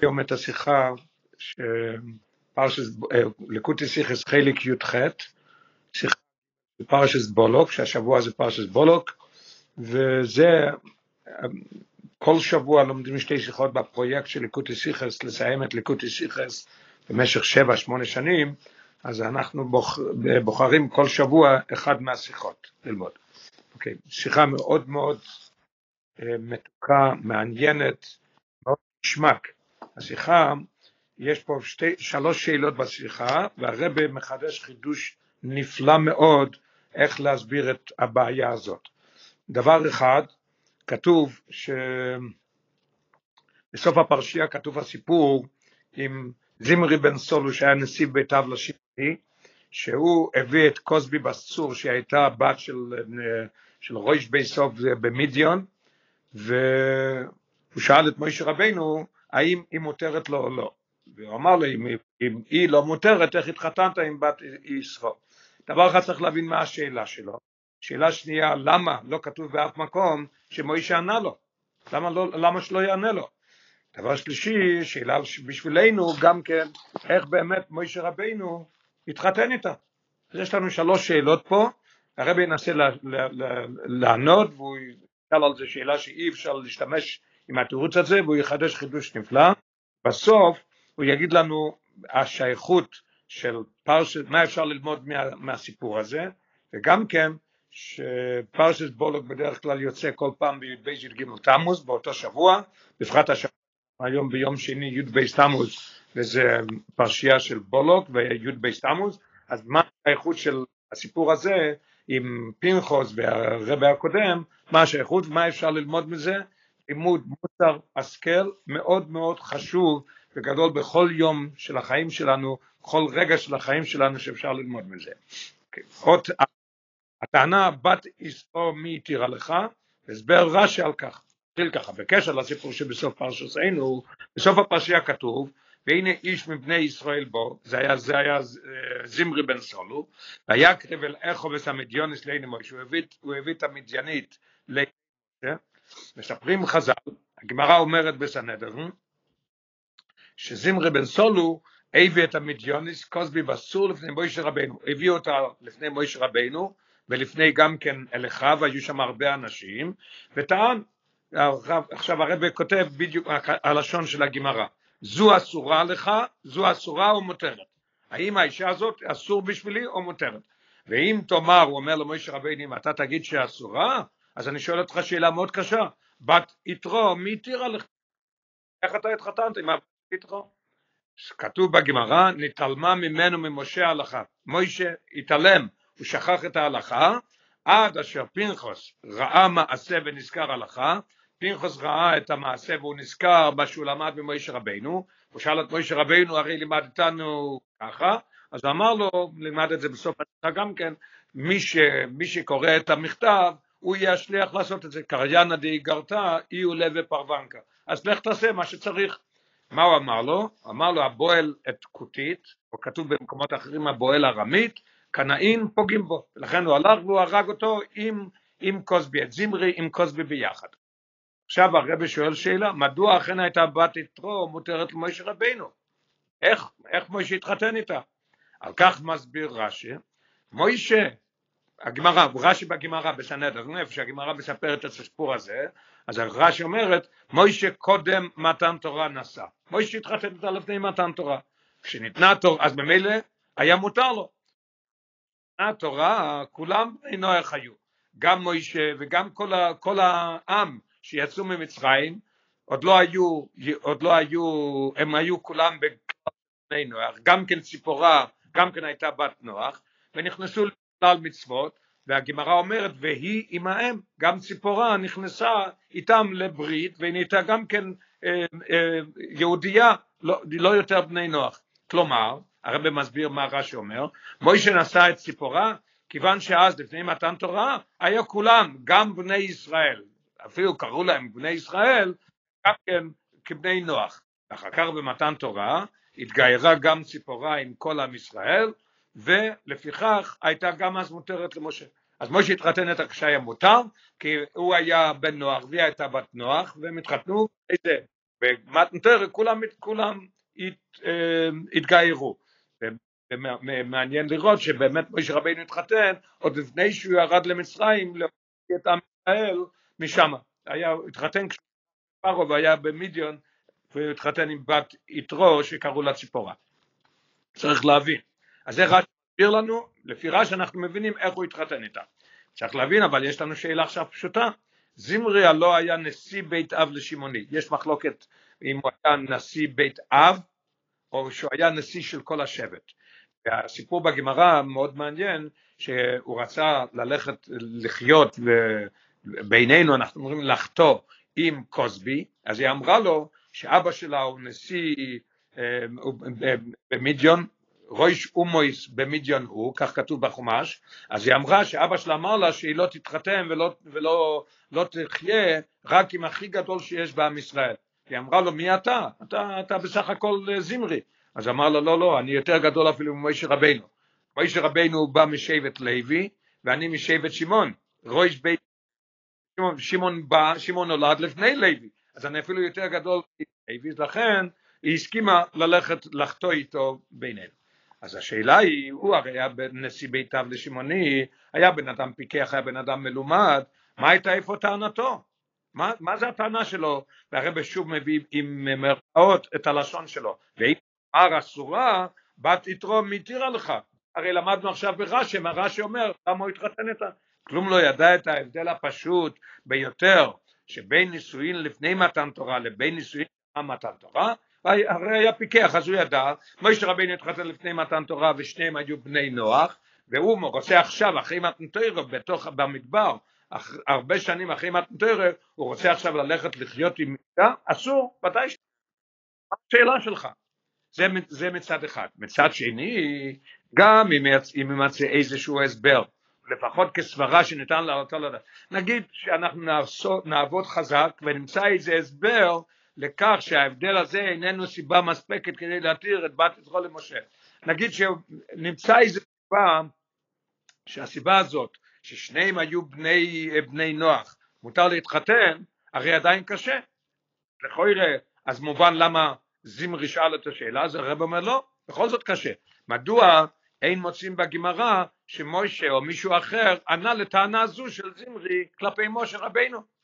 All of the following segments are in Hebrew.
היום את השיחה שפרשס, אה, לקוטי סיכס חלק י"ח, שיחה פרשס בולוק, שהשבוע זה פרשס בולוק, וזה, כל שבוע לומדים שתי שיחות בפרויקט של ליקוטי סיכס, לסיים את ליקוטי סיכס במשך שבע, שמונה שנים, אז אנחנו בוח, בוחרים כל שבוע אחד מהשיחות ללמוד. אוקיי, שיחה מאוד מאוד אה, מתוקה, מעניינת, מאוד נשמק. השיחה, יש פה שתי, שלוש שאלות בשיחה, והרבה מחדש חידוש נפלא מאוד איך להסביר את הבעיה הזאת. דבר אחד, כתוב שבסוף הפרשייה כתוב הסיפור עם זמרי בן סולו שהיה נשיא בית אב לשני, שהוא הביא את קוסבי בסצור שהייתה בת של, של רויש בי סוף במדיון, והוא שאל את מוישה רבנו האם היא מותרת לו או לא. והוא אמר לו, אם, אם היא לא מותרת, איך התחתנת עם בת ישרו? דבר אחד צריך להבין מה השאלה שלו. שאלה שנייה, למה לא כתוב באף מקום שמוישה ענה לו? למה, לא, למה שלא יענה לו? דבר שלישי, שאלה בשבילנו גם כן, איך באמת מוישה רבינו התחתן איתה. אז יש לנו שלוש שאלות פה, הרבי ינסה לענות והוא ישאל על זה שאלה שאי אפשר להשתמש עם התירוץ הזה והוא יחדש חידוש נפלא. בסוף הוא יגיד לנו השייכות של פרשת, מה אפשר ללמוד מה, מהסיפור הזה, וגם כן שפרשת בולוק בדרך כלל יוצא כל פעם בי"ב י"ג תמוז באותו שבוע, בפרט השבוע היום ביום שני י"ב תמוז וזה פרשייה של בולוק וי"ב תמוז, אז מה האיכות של הסיפור הזה עם פנחוס והרבה הקודם, מה השייכות ומה אפשר ללמוד מזה? לימוד מוסר השכל מאוד מאוד חשוב וגדול בכל יום של החיים שלנו, בכל רגע של החיים שלנו שאפשר ללמוד מזה. Okay. עוד, הטענה בת ישרו מי התירה לך, הסבר רש"י על כך. התחיל ככה, בקשר לסיפור שבסוף פרשתנו, בסוף הפרשייה כתוב, והנה איש מבני ישראל בו, זה היה, זה היה זמרי בן סולו, ויקרב אל איכו וסמדיונס לעיני מוישה, הוא הביא את המדיינית למשה, מספרים חז"ל, הגמרא אומרת בסנהדרין, שזמרי בן סולו הביא את המדיוניס קוסבי בסור לפני מוישה רבנו, הביא אותה לפני מוישה רבנו ולפני גם כן אליכיו, היו שם הרבה אנשים, וטען, עכשיו הרב כותב בדיוק הלשון של הגמרא, זו אסורה לך, זו אסורה או מותרת. האם האישה הזאת אסור בשבילי או מותרת? ואם תאמר, הוא אומר למוישה רבינו, אם אתה תגיד שאסורה, אז אני שואל אותך שאלה מאוד קשה, בת יתרו, מי התירה לך? איך אתה התחתנת עם הבת יתרו? כתוב בגמרא, נתעלמה ממנו ממשה ההלכה. מוישה התעלם, הוא שכח את ההלכה, עד אשר פנחוס ראה מעשה ונזכר הלכה, פנחוס ראה את המעשה והוא נזכר מה שהוא למד ממוישה רבינו, הוא שאל את מוישה רבינו, הרי לימד איתנו ככה, אז אמר לו, לימד את זה בסוף השיחה גם כן, מי, ש, מי שקורא את המכתב, הוא יהיה השליח לעשות את זה, קריינה די גרתה, אי לב ופרוונקה. אז לך תעשה מה שצריך. מה הוא אמר לו? אמר לו, הבועל את כותית, או כתוב במקומות אחרים הבועל ארמית, קנאים פוגעים בו. ולכן הוא הלך והוא הרג אותו עם, עם קוסבי, את זמרי עם קוסבי ביחד. עכשיו הרבי שואל שאלה, מדוע אכן הייתה בת יתרו מותרת למוישה רבינו? איך, איך מוישה התחתן איתה? על כך מסביר רש"י, מוישה הגמרא, רש"י בגמרא בסנהדרין, איפה שהגמרא מספרת את הסיפור הזה, אז רש"י אומרת, מוישה קודם מתן תורה נשא. מוישה התחתן איתה לפני מתן תורה. כשניתנה תורה, אז ממילא היה מותר לו. תורה, כולם בני נוח היו. גם מוישה וגם כל, ה, כל העם שיצאו ממצרים, עוד לא היו, עוד לא היו, הם היו כולם בני נוח, גם כן ציפורה, גם כן הייתה בת נוח, ונכנסו כלל מצוות, והגמרא אומרת, והיא עמהם, גם ציפורה נכנסה איתם לברית, ונהייתה גם כן אה, אה, יהודייה, לא, לא יותר בני נוח. כלומר, הרב מסביר מה רש"י אומר, מוישה נשא את ציפורה, כיוון שאז לפני מתן תורה, היה כולם, גם בני ישראל, אפילו קראו להם בני ישראל, גם כן כבני נוח. אחר כך במתן תורה, התגיירה גם ציפורה עם כל עם ישראל, ולפיכך הייתה גם אז מותרת למשה. אז משה התחתן את כשהיה מותר, כי הוא היה בן נוח והיא הייתה בת נוח, והם התחתנו, איזה במתנתר כולם, כולם הת, אה, התגיירו. ומעניין לראות שבאמת משה רבינו התחתן עוד לפני שהוא ירד למצרים להוציא את עם ישראל משם. היה, התחתן כשפרעה והיה במדיון והוא התחתן עם בת יתרו שקראו לה ציפורה. צריך להבין. אז זה רש"י מסביר לנו, לפי רש"י אנחנו מבינים איך הוא התחתן איתה. צריך להבין, אבל יש לנו שאלה עכשיו פשוטה. זמרי הלא היה נשיא בית אב לשמעוני. יש מחלוקת אם הוא היה נשיא בית אב או שהוא היה נשיא של כל השבט. והסיפור בגמרא מאוד מעניין שהוא רצה ללכת לחיות ובינינו אנחנו אומרים לחטוא עם קוסבי אז היא אמרה לו שאבא שלה הוא נשיא אה, במדיון רויש אומויס במדיון הוא, כך כתוב בחומש, אז היא אמרה שאבא שלה אמר לה שהיא לא תתחתן ולא, ולא לא תחיה רק עם הכי גדול שיש בעם ישראל. היא אמרה לו מי אתה? אתה, אתה בסך הכל אה, זמרי. אז אמר לו לא לא אני יותר גדול אפילו ממוישה רבינו. מוישה רבינו בא משבט לוי ואני משבט שמעון. רויש בית שמעון, שמעון בא, שמעון נולד לפני לוי. אז אני אפילו יותר גדול מלוי, לכן היא הסכימה ללכת לחטוא איתו בינינו. אז השאלה היא, הוא הרי היה נשיא ביתיו לשמעוני, היה בן אדם פיקח, היה בן אדם מלומד, מה הייתה איפה טענתו? מה, מה זה הטענה שלו? והרבא שוב מביא עם מראות את הלשון שלו. ואם אמר אסורה, בת יתרו מתירה לך. הרי למדנו עכשיו ברש"י, מה רש"י אומר, למה הוא התחתן איתה? כלום לא ידע את ההבדל הפשוט ביותר שבין נישואין לפני מתן תורה לבין נישואין מתן תורה, הרי היה פיקח אז הוא ידע, מוישה רבינו התחתן לפני מתן תורה ושניהם היו בני נוח והוא רוצה עכשיו אחרי מתן תורה בתוך במדבר הרבה שנים אחרי מתן תורה הוא רוצה עכשיו ללכת לחיות עם מידה אסור ודאי מה השאלה שלך. זה, זה מצד אחד. מצד שני גם אם יימצא איזשהו הסבר לפחות כסברה שניתן לאותו לדעת נגיד שאנחנו נעבוד חזק ונמצא איזה הסבר לכך שההבדל הזה איננו סיבה מספקת כדי להתיר את בת יצחו למשה. נגיד שנמצא איזה סיבה שהסיבה הזאת ששניהם היו בני, בני נוח מותר להתחתן הרי עדיין קשה. לכוירא אז מובן למה זמרי שאל את השאלה אז הרב אומר לא בכל זאת קשה. מדוע אין מוצאים בגמרא שמוישה או מישהו אחר ענה לטענה זו של זמרי כלפי משה רבינו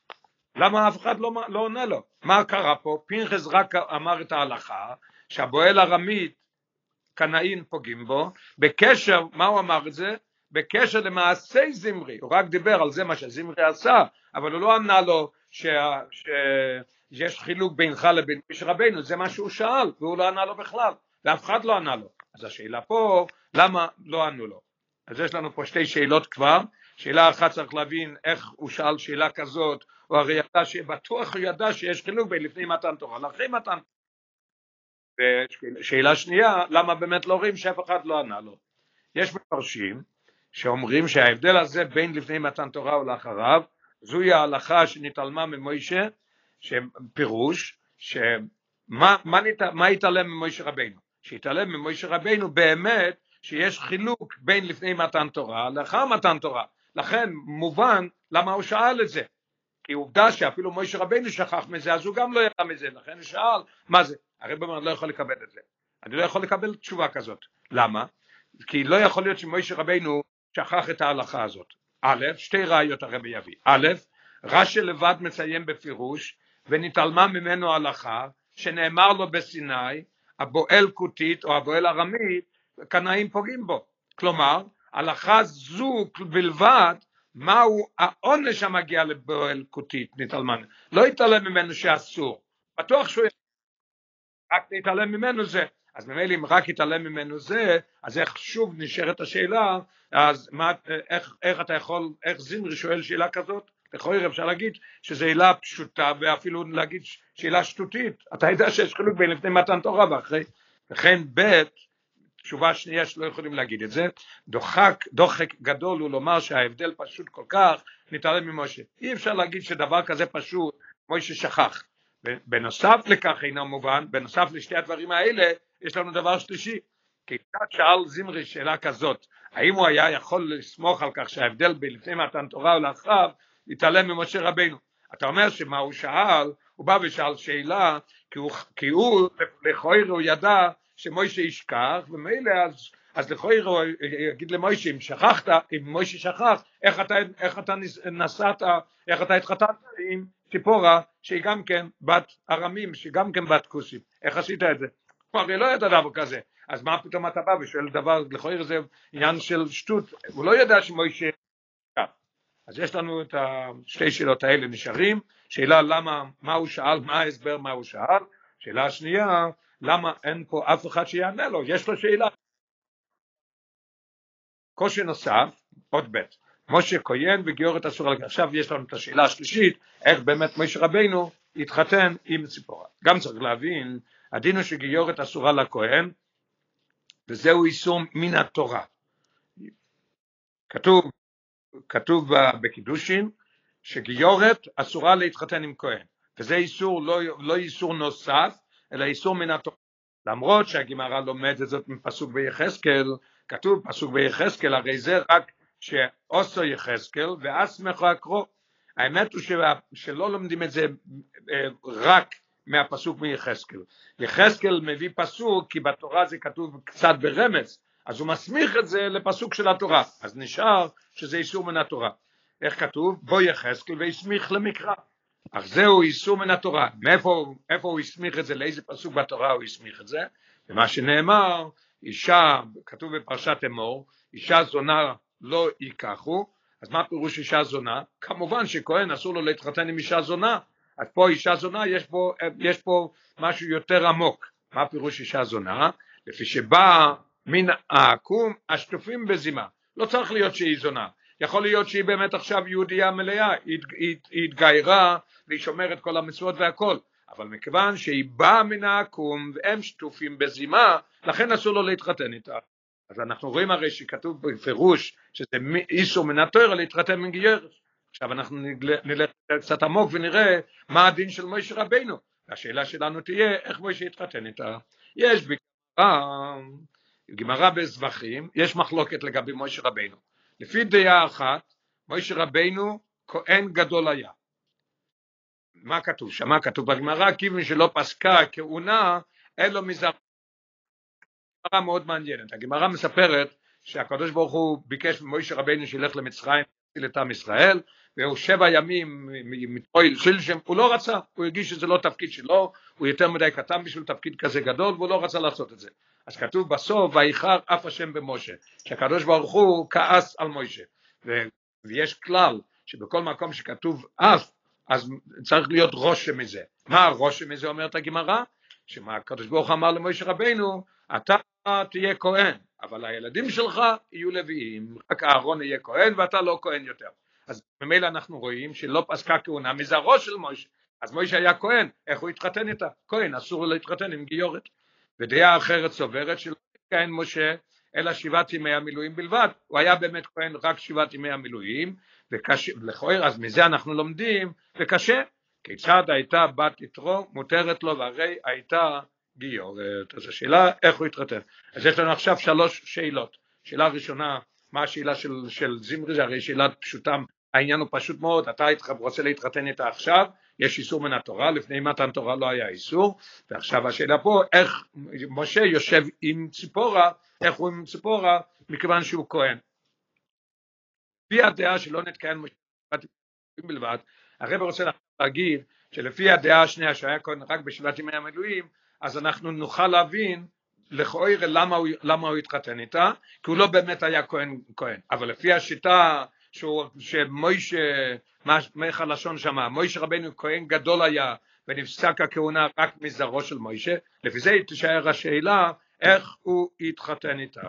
למה אף אחד לא, לא עונה לו? מה קרה פה? פנחס רק אמר את ההלכה שהבועל ארמית קנאין פוגעים בו, בקשר, מה הוא אמר את זה? בקשר למעשי זמרי, הוא רק דיבר על זה מה שזמרי עשה, אבל הוא לא ענה לו שה, שיש חילוק בינך לבין משה רבינו, זה מה שהוא שאל, והוא לא ענה לו בכלל, ואף אחד לא ענה לו. אז השאלה פה, למה לא ענו לו? אז יש לנו פה שתי שאלות כבר, שאלה אחת צריך להבין איך הוא שאל שאלה כזאת הוא הרי ידע שבטוח הוא ידע שיש חילוק בין לפני מתן תורה לאחרי מתן ושאלה שנייה, למה באמת לא רואים שאף אחד לא ענה לו? יש מפרשים שאומרים שההבדל הזה בין לפני מתן תורה ולאחריו, זוהי ההלכה שנתעלמה ממוישה, שפירוש, שמה מה, נת, מה התעלם ממוישה רבינו? שהתעלם ממוישה רבינו באמת שיש חילוק בין לפני מתן תורה לאחר מתן תורה, לכן מובן למה הוא שאל את זה. כי עובדה שאפילו מוישה רבינו שכח מזה, אז הוא גם לא ידע מזה, לכן הוא שאל, מה זה? הרב אומר, לא יכול לקבל את זה. אני לא יכול לקבל תשובה כזאת. למה? כי לא יכול להיות שמוישה רבינו שכח את ההלכה הזאת. א', שתי ראיות הרבי יביא. א', רש"י לבד מציין בפירוש, ונתעלמה ממנו הלכה, שנאמר לו בסיני, הבועל כותית או הבועל ארמית, קנאים פוגעים בו. כלומר, הלכה זו בלבד מהו העונש המגיע לבועל כותית נתעלמן לא יתעלם ממנו שאסור. בטוח שהוא רק להתעלם ממנו זה. אז ממילא אם רק יתעלם ממנו זה אז איך שוב נשארת השאלה אז מה, איך, איך אתה יכול איך זמרי שואל שאלה כזאת? לכאורה אפשר להגיד שזו שאלה פשוטה ואפילו להגיד שאלה שטותית. אתה יודע שיש חילוק בין לפני מתן תורה ואחרי וכן ב' תשובה שנייה שלא יכולים להגיד את זה, דוחק, דוחק גדול הוא לומר שההבדל פשוט כל כך, נתעלם ממשה. אי אפשר להגיד שדבר כזה פשוט, משה שכח. בנוסף לכך אינו מובן, בנוסף לשתי הדברים האלה, יש לנו דבר שלישי. כי קצת שאל זמרי שאלה כזאת, האם הוא היה יכול לסמוך על כך שההבדל בין לפני מתן תורה ולאחריו, יתעלם ממשה רבינו. אתה אומר שמה הוא שאל, הוא בא ושאל שאלה כי הוא, הוא לכויר הוא ידע שמוישה ישכח, ומילא אז, אז לכויר הוא יגיד למוישה, אם שכחת, אם מוישה שכח, איך אתה, איך אתה נסעת, איך אתה התחתנת עם ציפורה, שהיא גם כן בת ארמים, שהיא גם כן בת כוסים, איך עשית את זה? הרי לא ידע דבר כזה, אז מה פתאום אתה בא ושואל דבר, לכויר זה עניין של שטות, הוא לא ידע שמוישה אז יש לנו את השתי שאלות האלה נשארים, שאלה למה, מה הוא שאל, מה ההסבר מה הוא שאל, שאלה שנייה, למה אין פה אף אחד שיענה לו, יש לו שאלה. קושי נוסף, עוד ב', משה כהן וגיורת אסור על עכשיו יש לנו את השאלה השלישית, איך באמת משה רבינו התחתן עם ציפורה. גם צריך להבין, הדין הוא שגיורת אסורה לכהן, וזהו איסור מן התורה. כתוב כתוב בקידושין שגיורת אסורה להתחתן עם כהן וזה איסור לא, לא איסור נוסף אלא איסור מן התורה למרות שהגמרא לומדת זאת מפסוק ביחזקאל כתוב פסוק ביחזקאל הרי זה רק שאוסו יחזקאל ואסמך אקרו האמת הוא שלא לומדים את זה אה, רק מהפסוק מיחזקאל יחזקאל מביא פסוק כי בתורה זה כתוב קצת ברמז אז הוא מסמיך את זה לפסוק של התורה, אז נשאר שזה איסור מן התורה. איך כתוב? בוא יחזקאל והסמיך למקרא. אך זהו איסור מן התורה. מאיפה איפה הוא הסמיך את זה? לאיזה פסוק בתורה הוא הסמיך את זה? ומה שנאמר, אישה, כתוב בפרשת אמור, אישה זונה לא ייקחו, אז מה פירוש אישה זונה? כמובן שכהן אסור לו להתחתן עם אישה זונה, אז פה אישה זונה יש פה, יש פה משהו יותר עמוק. מה פירוש אישה זונה? לפי שבא מן העקום השטופים בזימה. לא צריך להיות שהיא זונה. יכול להיות שהיא באמת עכשיו יהודייה מלאה, היא, היא, היא התגיירה והיא שומרת כל המצוות והכל. אבל מכיוון שהיא באה מן העקום והם שטופים בזימה, לכן אסור לו להתחתן איתה. אז אנחנו רואים הרי שכתוב בפירוש שזה איסור מן התואר להתחתן עם גיירש. עכשיו אנחנו נלך קצת עמוק ונראה מה הדין של מוישה רבינו. השאלה שלנו תהיה איך מוישה יתחתן איתה. יש בגמרא גמרא בזבחים, יש מחלוקת לגבי מוישה רבינו. לפי דעה אחת, מוישה רבינו כהן גדול היה. מה כתוב שם? מה כתוב בגמרא? כיוון שלא פסקה כהונה, אין לו מזר... מאוד מעניינת. הגמרא מספרת שהקדוש ברוך הוא ביקש ממוישה רבינו שילך למצרים להציל את עם ישראל, והוא שבע ימים מתפועל שלשם, הוא לא רצה, הוא הרגיש שזה לא תפקיד שלו, הוא יותר מדי קטן בשביל תפקיד כזה גדול, והוא לא רצה לעשות את זה. אז כתוב בסוף ואיחר אף השם במשה שהקדוש ברוך הוא כעס על משה. ויש כלל שבכל מקום שכתוב אף אז צריך להיות רושם מזה מה הרושם מזה אומרת הגמרא? שמה הקדוש ברוך אמר למשה רבינו אתה תהיה כהן אבל הילדים שלך יהיו לוויים רק אהרון יהיה כהן ואתה לא כהן יותר. אז ממילא אנחנו רואים שלא פסקה כהונה מזרעו של משה אז משה היה כהן איך הוא התחתן איתה? כהן אסור לו להתחתן עם גיורת. ודעה אחרת סוברת שלא כהן משה אלא שבעת ימי המילואים בלבד, הוא היה באמת כהן רק שבעת ימי המילואים, ולכאורה אז מזה אנחנו לומדים, וקשה, כיצד הייתה בת יתרו מותרת לו והרי הייתה גיורת, אז השאלה איך הוא התחתן, אז יש לנו עכשיו שלוש שאלות, שאלה ראשונה, מה השאלה של, של זמרי, זה הרי שאלה פשוטה, העניין הוא פשוט מאוד, אתה רוצה להתחתן איתה עכשיו, יש איסור מן התורה, לפני מתן תורה לא היה איסור, ועכשיו השאלה פה, איך משה יושב עם ציפורה, איך הוא עם ציפורה, מכיוון שהוא כהן. לפי הדעה שלא נתקיים בלבד, הרב רוצה להגיד שלפי הדעה השנייה שהיה כהן רק בשבעת ימי המילואים, אז אנחנו נוכל להבין לכאורה למה למה הוא התחתן איתה, כי הוא לא באמת היה כהן כהן, אבל לפי השיטה שמוישה, איך הלשון שמה, מוישה רבנו כהן גדול היה ונפסק הכהונה רק מזרעו של מוישה, לפי זה תישאר השאלה איך הוא התחתן איתה.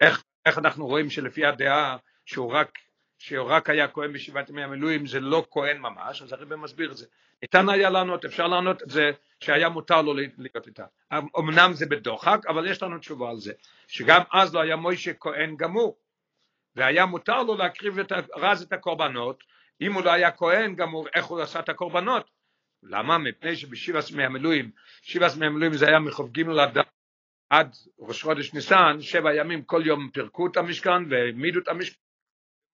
איך, איך אנחנו רואים שלפי הדעה שהוא רק, שהוא רק היה כהן בשבעת ימי המילואים זה לא כהן ממש, אז הרב מסביר את זה. ניתן היה לענות, אפשר לענות את זה שהיה מותר לו להיות איתה. אמנם זה בדוחק, אבל יש לנו תשובה על זה, שגם אז לא היה מוישה כהן גמור. והיה מותר לו להקריב את הרז את הקורבנות, אם הוא לא היה כהן הוא, איך הוא עשה את הקורבנות. למה? מפני שבשבעת ימי המילואים, שבעת ימי המילואים זה היה מחוב ג' עד, עד ראש חודש ניסן, שבע ימים כל יום פירקו את המשכן והעמידו את המשכן,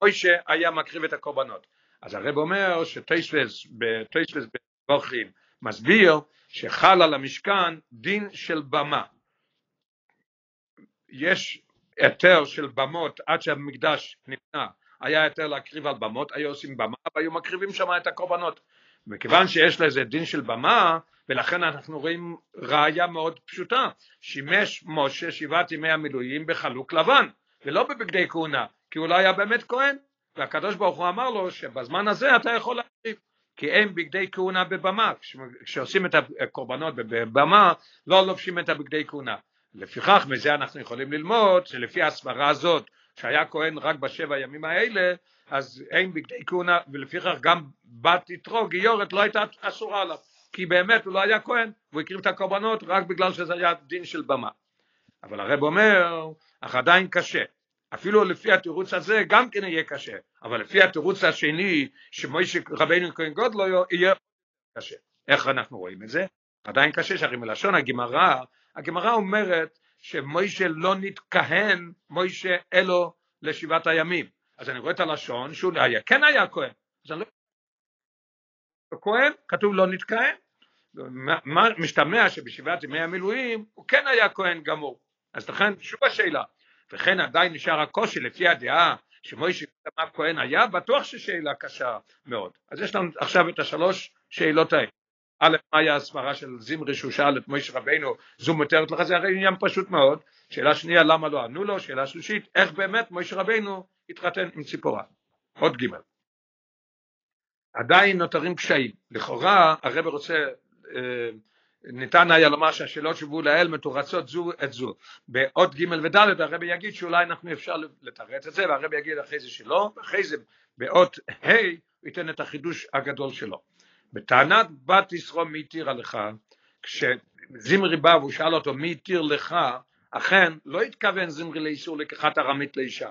מוישה היה מקריב את הקורבנות. אז הרב אומר שטייסלס, בבוכים, מסביר שחל על המשכן דין של במה. יש היתר של במות עד שהמקדש נבנה, היה היתר להקריב על במות, היו עושים במה והיו מקריבים שם את הקורבנות. מכיוון שיש לזה דין של במה, ולכן אנחנו רואים ראיה מאוד פשוטה, שימש משה שבעת ימי המילואים בחלוק לבן, ולא בבגדי כהונה, כי הוא לא היה באמת כהן, והקדוש ברוך הוא אמר לו שבזמן הזה אתה יכול להקריב, כי אין בגדי כהונה בבמה, כשעושים את הקורבנות בבמה לא לובשים את הבגדי כהונה. לפיכך מזה אנחנו יכולים ללמוד שלפי הסברה הזאת שהיה כהן רק בשבע ימים האלה אז אין בגדי כהונה ולפיכך גם בת יתרו גיורת לא הייתה אסורה עליו כי באמת הוא לא היה כהן והוא הקריב את הקורבנות רק בגלל שזה היה דין של במה. אבל הרב אומר אך עדיין קשה אפילו לפי התירוץ הזה גם כן יהיה קשה אבל לפי התירוץ השני שמוישה רבינו כהן גודלו יהיה קשה. איך אנחנו רואים את זה? עדיין קשה שהרי מלשון הגמרא הגמרא אומרת שמוישה לא נתכהן מוישה אלו לשבעת הימים. אז אני רואה את הלשון שהוא היה, כן היה כהן אז אני לא... כהן כתוב לא נתכהן. משתמע שבשבעת ימי המילואים הוא כן היה כהן גמור. אז לכן שוב השאלה וכן עדיין נשאר הקושי לפי הדעה שמוישה כהן היה בטוח ששאלה קשה מאוד אז יש לנו עכשיו את השלוש שאלות האלה א', מה היה הסברה של זמרי שהוא שאל את מוישה רבינו, זו מותרת לך, זה הרי עניין פשוט מאוד. שאלה שנייה, למה לא ענו לו? שאלה שלישית, איך באמת מוישה רבינו התחתן עם ציפורה? עוד ג' עדיין נותרים קשיים. לכאורה הרב רוצה, אה, ניתן היה לומר שהשאלות שהובאו לאל מתורצות זו את זו. בעוד ג' וד' הרב יגיד שאולי אנחנו אפשר לתרץ את זה, והרב יגיד אחרי זה שלא, ואחרי זה באות ה' הוא ייתן את החידוש הגדול שלו. בטענת בת ישרו מי התירה לך, כשזמרי בא והוא שאל אותו מי התיר לך, אכן לא התכוון זמרי לאיסור לקחת ארמית לאישה.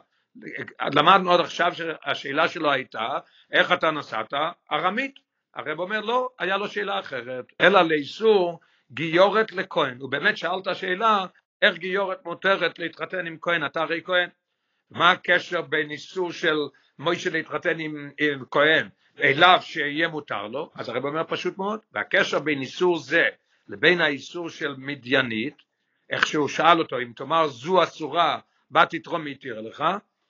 למדנו עד עכשיו שהשאלה שלו הייתה, איך אתה נסעת? ארמית. הרב אומר לא, היה לו שאלה אחרת, אלא לאיסור גיורת לכהן. הוא באמת שאל את השאלה, איך גיורת מותרת להתחתן עם כהן, אתה הרי כהן. מה הקשר בין איסור של מוישה להתחתן עם, עם כהן אליו שיהיה מותר לו, אז הרב אומר פשוט מאוד, והקשר בין איסור זה לבין האיסור של מדיינית, איך שהוא שאל אותו, אם תאמר זו אסורה, בת יתרום מתיר לך,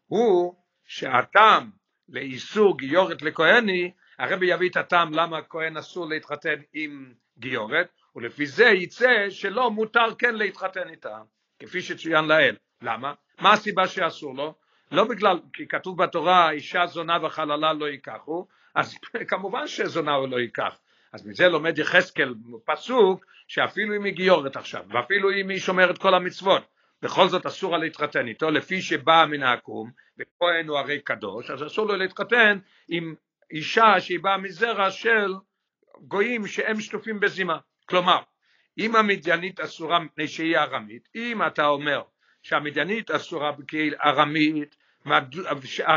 הוא שהטעם לאיסור גיורת לכהני, הרב יביא את הטעם למה כהן אסור להתחתן עם גיורת, ולפי זה יצא שלא מותר כן להתחתן איתה, כפי שצוין לאל. למה? מה הסיבה שאסור לו? לא בגלל, כי כתוב בתורה אישה זונה וחללה לא ייקחו, אז כמובן שזונה הוא לא ייקח. אז מזה לומד יחזקאל פסוק שאפילו אם היא גיורת עכשיו, ואפילו אם היא שומרת כל המצוות, בכל זאת אסור לה להתחתן איתו, לפי שבאה מן העקום, וכהן הוא הרי קדוש, אז אסור לו להתחתן עם אישה שהיא באה מזרע של גויים שהם שטופים בזימה. כלומר, אם המדיינית אסורה מפני שהיא ארמית, אם אתה אומר שהמדיינית אסורה כארמית,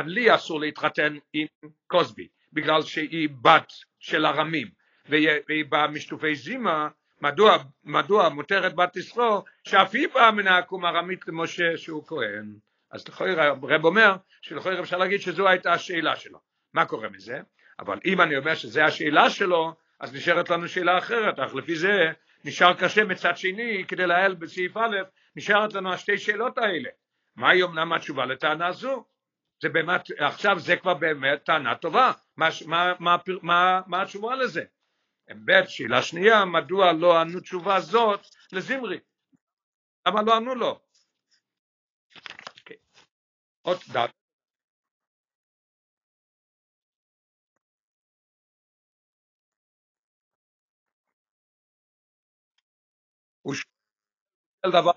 לי אסור להתחתן עם קוסבי, בגלל שהיא בת של ארמים והיא באה משטופי זימה, מדוע, מדוע מותרת בת ישרו שאף היא באה מן העקום ארמית למשה שהוא כהן. אז לכאורה הרב אומר שלכאורה אפשר להגיד שזו הייתה השאלה שלו. מה קורה מזה? אבל אם אני אומר שזו השאלה שלו, אז נשארת לנו שאלה אחרת, אך לפי זה נשאר קשה מצד שני כדי להעל בסעיף א', נשארת לנו השתי שאלות האלה. מהי אמנם התשובה לטענה זו? זה באמת, עכשיו זה כבר באמת טענה טובה, מה, מה, מה, מה, מה התשובה לזה? ב' שאלה שנייה, מדוע לא ענו תשובה זאת לזמרי? למה לא ענו לו? Okay. עוד דעת. דבר,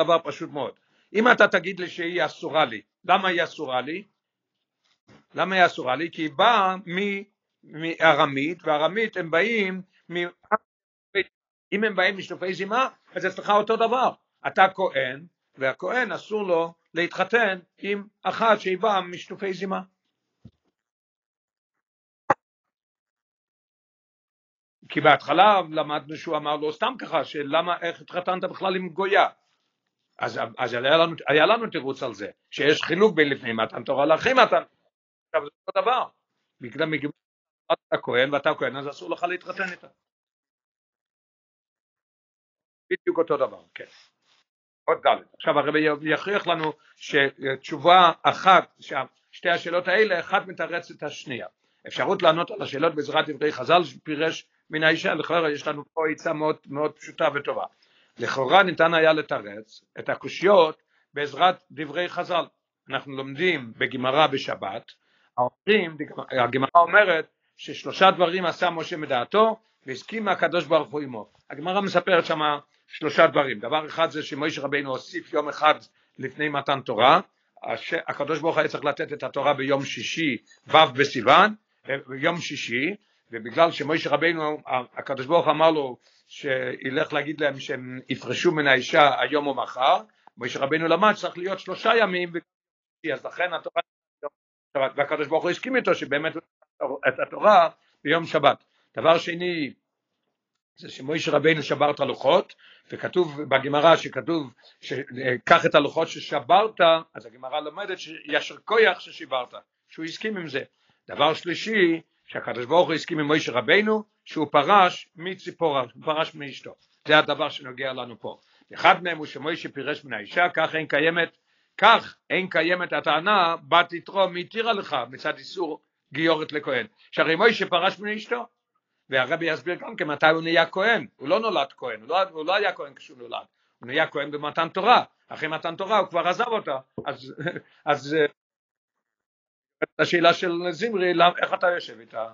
דבר פשוט מאוד. אם אתה תגיד לי שהיא אסורה לי, למה היא אסורה לי? למה היא אסורה לי? כי היא באה מארמית, וארמית הם באים מ... אם הם באים משלופי זימה, אז אצלך אותו דבר. אתה כהן, והכהן אסור לו להתחתן עם אחת שהיא באה משלופי זימה. כי בהתחלה למדנו שהוא אמר לו סתם ככה, שלמה, איך התחתנת בכלל עם גויה? אז, אז היה, לנו, היה לנו תירוץ על זה, שיש חילוק בין לפני מתן תורה לאחרי מתן, עכשיו זה אותו דבר, בגלל אתה כהן ואתה כהן, אז אסור לך להתחתן איתה. בדיוק אותו דבר, כן. עוד ד'. עכשיו הרבי יכריח לנו שתשובה אחת, שתי השאלות האלה, אחת מתרץ את השנייה. אפשרות לענות על השאלות בעזרת דברי חז"ל שפירש מן האישה, לכאורה יש לנו פה עצה מאוד, מאוד פשוטה וטובה. לכאורה ניתן היה לתרץ את הקושיות בעזרת דברי חז"ל. אנחנו לומדים בגמרא בשבת, אומרים, הגמרא אומרת ששלושה דברים עשה משה מדעתו והסכים הקדוש ברוך הוא עמו. הגמרא מספרת שם שלושה דברים. דבר אחד זה שמשה רבינו הוסיף יום אחד לפני מתן תורה, הקדוש ברוך היה צריך לתת את התורה ביום שישי ו' בסיוון, ביום שישי, ובגלל שמשה רבינו, הקדוש ברוך אמר לו שילך להגיד להם שהם יפרשו מן האישה היום או מחר, משה רבינו למד שצריך להיות שלושה ימים, אז לכן התורה, והקדוש ברוך הוא הסכים איתו שבאמת את התורה ביום שבת. דבר שני, זה שמוישה רבינו שבר את הלוחות, וכתוב בגמרא שכתוב קח את הלוחות ששברת, אז הגמרא לומדת שישר כויח ששיברת, שהוא הסכים עם זה. דבר שלישי, שהקדוש ברוך הוא הסכים עם מוישה רבינו, שהוא פרש מציפורה, הוא פרש מאשתו. זה הדבר שנוגע לנו פה. אחד מהם הוא שמוישה פירש מן האישה, כך אין קיימת, כך אין קיימת הטענה, בת יתרו מתירה לך מצד איסור גיורת לכהן. שהרי מוישה פרש מן אשתו, והרבי יסביר גם כן מתי הוא נהיה כהן, הוא לא נולד כהן, הוא לא, הוא לא היה כהן כשהוא נולד, הוא נהיה כהן במתן תורה, אחרי מתן תורה הוא כבר עזב אותה, אז, אז השאלה של זמרי, איך אתה יושב איתה?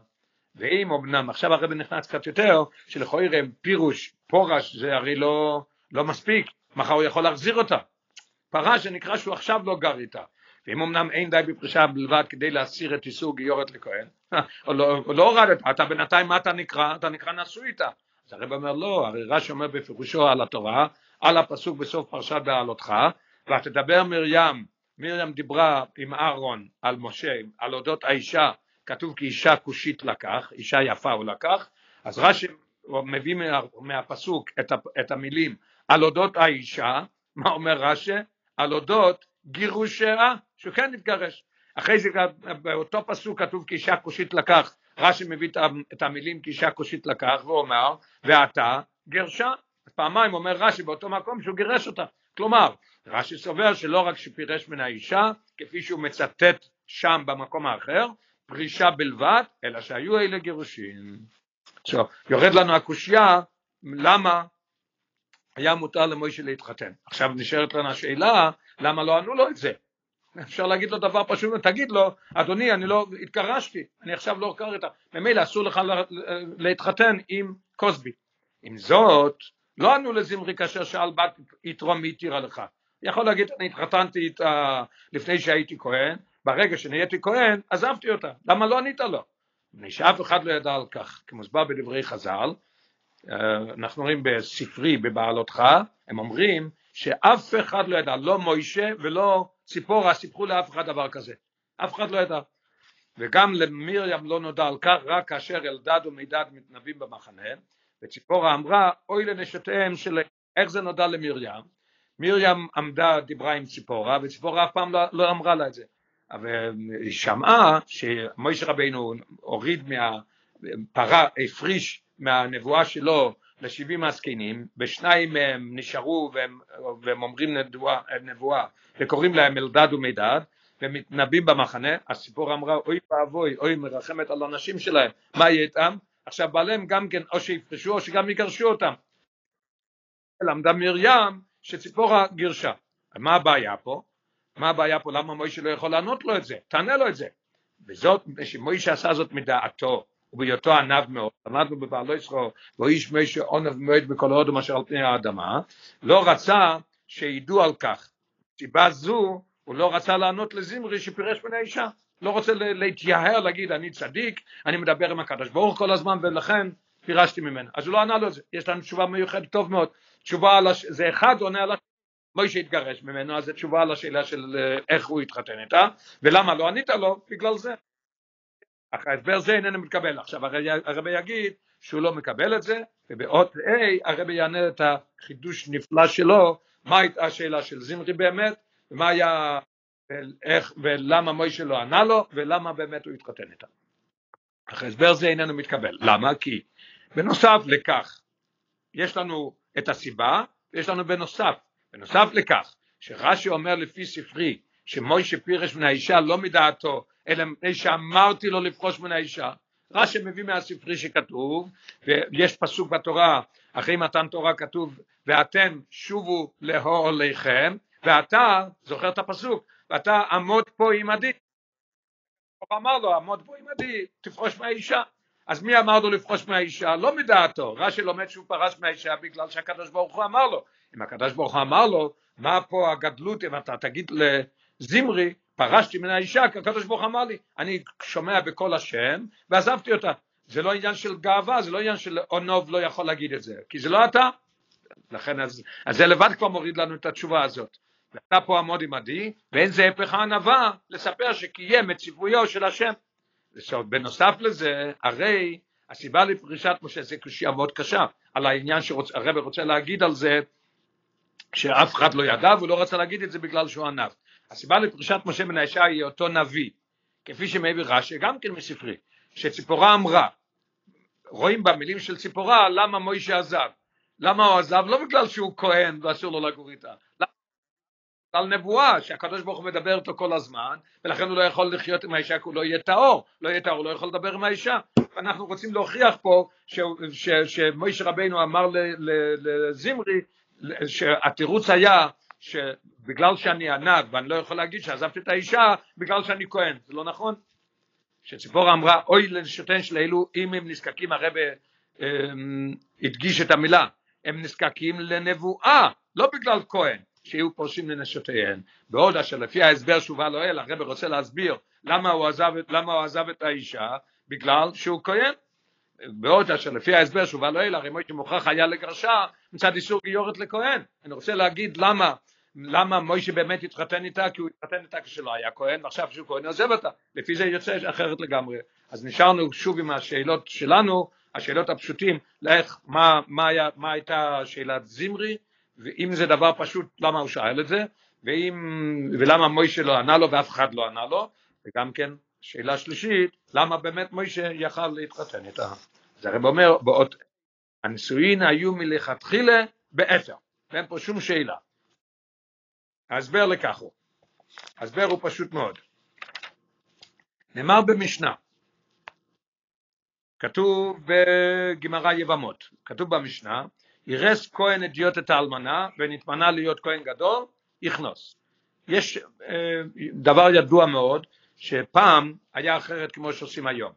ואם אמנם עכשיו הרבי נכנס קצת יותר, שלכאורה פירוש, פורש, זה הרי לא, לא מספיק, מחר הוא יכול להחזיר אותה. פרש זה נקרא שהוא עכשיו לא גר איתה. ואם אמנם אין די בפרישה בלבד כדי להסיר את איסור גיורת לכהן, או לא, לא אתה בינתיים מה אתה נקרא? אתה נקרא נשוי איתה. אז הרב אומר לא, הרי רש"י אומר בפירושו על התורה, על הפסוק בסוף פרשת בעלותך, ותדבר מרים, מרים דיברה עם אהרון על משה, על אודות האישה, כתוב כי אישה כושית לקח, אישה יפה הוא לקח, אז רש"י מביא מה, מהפסוק את, את המילים על אודות האישה, מה אומר רש"י? על אודות גירושיה, שהוא כן התגרש. אחרי זה באותו פסוק כתוב כי אישה כושית לקח, רש"י מביא את המילים כי אישה כושית לקח ואומר ואתה גרשה, פעמיים אומר רש"י באותו מקום שהוא גירש אותה, כלומר רש"י סובר שלא רק שפירש מן האישה כפי שהוא מצטט שם במקום האחר, פרישה בלבד, אלא שהיו אלה גירושים. עכשיו יורד לנו הקושייה למה היה מותר למוישה להתחתן. עכשיו נשארת לנו השאלה למה לא ענו לו את זה. אפשר להגיד לו דבר פשוט, תגיד לו, אדוני, אני לא התגרשתי, אני עכשיו לא איתה, ממילא אסור לך להתחתן עם קוסבי. עם זאת, לא ענו לזמרי כאשר שאל בת יתרום מי התירה לך. יכול להגיד, אני התחתנתי איתה לפני שהייתי כהן, ברגע שנהייתי כהן, עזבתי אותה. למה לא ענית לו? מפני שאף אחד לא ידע על כך, כמוסבר בדברי חז"ל, אה, אנחנו רואים בספרי, בבעלותך, הם אומרים שאף אחד לא ידע, לא מוישה ולא ציפורה סיפרו לאף אחד דבר כזה, אף אחד לא ידע. וגם למרים לא נודע על כך רק כאשר אלדד ומידד מתנבאים במחנה, וציפורה אמרה אוי לנשותיהם של איך זה נודע למרים, מרים עמדה דיברה עם ציפורה וציפורה אף פעם לא, לא אמרה לה את זה, אבל היא שמעה שמוישה רבינו הוריד מהפרה, הפריש מהנבואה שלו לשבעים הזקנים, ושניים מהם נשארו והם, והם אומרים נבואה, נבואה וקוראים להם אלדד ומידד ומתנבאים במחנה, הסיפור אמרה אוי ואבוי, אוי מרחמת על הנשים שלהם, מה יהיה איתם? עכשיו בעליהם גם כן או שיפרשו או שגם יגרשו אותם. למדה מרים שציפורה גירשה. מה הבעיה פה? מה הבעיה פה? למה מוישה לא יכול לענות לו את זה? תענה לו את זה. וזאת, שמוישה עשה זאת מדעתו, ובהיותו ענב מאוד, למדנו בבעלו ישרו, ואיש משה עונב מאוד בכל הודו מאשר על פני האדמה, לא רצה שידעו על כך. סיבה זו, הוא לא רצה לענות לזמרי שפירש מן האישה. לא רוצה להתייהר, להגיד אני צדיק, אני מדבר עם הקדוש ברוך כל הזמן ולכן פירשתי ממנה. אז הוא לא ענה לו את זה. יש לנו תשובה מיוחדת טוב מאוד. תשובה על הש... זה אחד עונה על השאלה. מוישה התגרש ממנו, אז זה תשובה על השאלה של אה, איך הוא התחתן איתה, ולמה לא ענית לו? בגלל זה. אך ההסבר זה איננו מתקבל. עכשיו הרבי יגיד שהוא לא מקבל את זה, ובאות A הרבי יענה את החידוש נפלא שלו, מה הייתה השאלה של זמרי באמת, ומה היה, ואיך, ולמה מוישה לא ענה לו, ולמה באמת הוא התחתן איתה. אך הסבר זה איננו מתקבל. למה? כי בנוסף לכך, יש לנו את הסיבה, ויש לנו בנוסף. בנוסף לכך, שרש"י אומר לפי ספרי, שמוישה פירש מן האישה לא מדעתו, אלא מפני שאמרתי לו לפרוש מן האישה. רש"י מביא מהספרי שכתוב, ויש פסוק בתורה, אחרי מתן תורה כתוב, ואתם שובו לאור עליכם, ואתה, זוכר את הפסוק, ואתה עמוד פה עמדי. הוא אמר לו, עמוד פה עמדי, תפרוש מהאישה. אז מי אמר לו לפרוש מהאישה? לא מדעתו. רש"י לומד שהוא פרש מהאישה בגלל שהקדוש ברוך הוא אמר לו. אם הקדוש ברוך הוא אמר לו, מה פה הגדלות אם אתה תגיד לזמרי, פרשתי מן האישה, כי הקדוש ברוך אמר לי, אני שומע בקול השם ועזבתי אותה. זה לא עניין של גאווה, זה לא עניין של אונוב לא יכול להגיד את זה, כי זה לא אתה. לכן אז, אז זה לבד כבר מוריד לנו את התשובה הזאת. ואתה פה עמוד עמדי, ואין זה הפך הענווה לספר שקיים את ציוויו של השם. בנוסף לזה, הרי הסיבה לפרישת משה זה קושייה מאוד קשה, על העניין שהרבא רוצה להגיד על זה, שאף אחד לא ידע והוא לא רצה להגיד את זה בגלל שהוא ענב. הסיבה לפרישת משה מן האישה היא אותו נביא, כפי שמעביר רש"י, גם כן מספרי, שציפורה אמרה, רואים במילים של ציפורה למה מוישה עזב. למה הוא עזב? לא בגלל שהוא כהן ואסור לו לגור איתה. על נבואה שהקדוש ברוך הוא מדבר איתו כל הזמן ולכן הוא לא יכול לחיות עם האישה כי הוא לא יהיה טהור. לא יהיה טהור הוא לא יכול לדבר עם האישה. אנחנו רוצים להוכיח פה שמוישה רבינו אמר לזמרי שהתירוץ היה שבגלל שאני ענק ואני לא יכול להגיד שעזבתי את האישה בגלל שאני כהן. זה לא נכון. שציפורה אמרה אוי לנשותיהן של אלו אם הם נזקקים הרבה אמ, הדגיש את המילה. הם נזקקים לנבואה לא בגלל כהן שיהיו פורשים לנשותיהן. בעוד אשר לפי ההסבר שהובא לאל הרב רוצה להסביר למה הוא עזב, למה הוא עזב את האישה בגלל שהוא כהן. בעוד אשר לפי ההסבר שהובא לאל הרי מוישה מוכרח היה לגרשה מצד איסור גיורת לכהן. אני רוצה להגיד למה למה מוישה באמת התחתן איתה כי הוא התחתן איתה כשלא היה כהן ועכשיו שהוא כהן עוזב אותה. לפי זה יוצא אחרת לגמרי. אז נשארנו שוב עם השאלות שלנו השאלות הפשוטים לאיך מה, מה, היה, מה הייתה שאלת זמרי ואם זה דבר פשוט למה הוא שאל את זה? ואם, ולמה מוישה לא ענה לו ואף אחד לא ענה לו? וגם כן שאלה שלישית למה באמת מוישה יכל להתחתן? איתה זה הרי אומר באות הנישואין היו מלכתחילה באפר ואין פה שום שאלה. ההסבר לכך הוא. ההסבר הוא פשוט מאוד. נאמר במשנה כתוב בגמרא יבמות. כתוב במשנה ירס כהן אדיוט את האלמנה ונתמנה להיות כהן גדול, יכנוס. יש אה, דבר ידוע מאוד, שפעם היה אחרת כמו שעושים היום.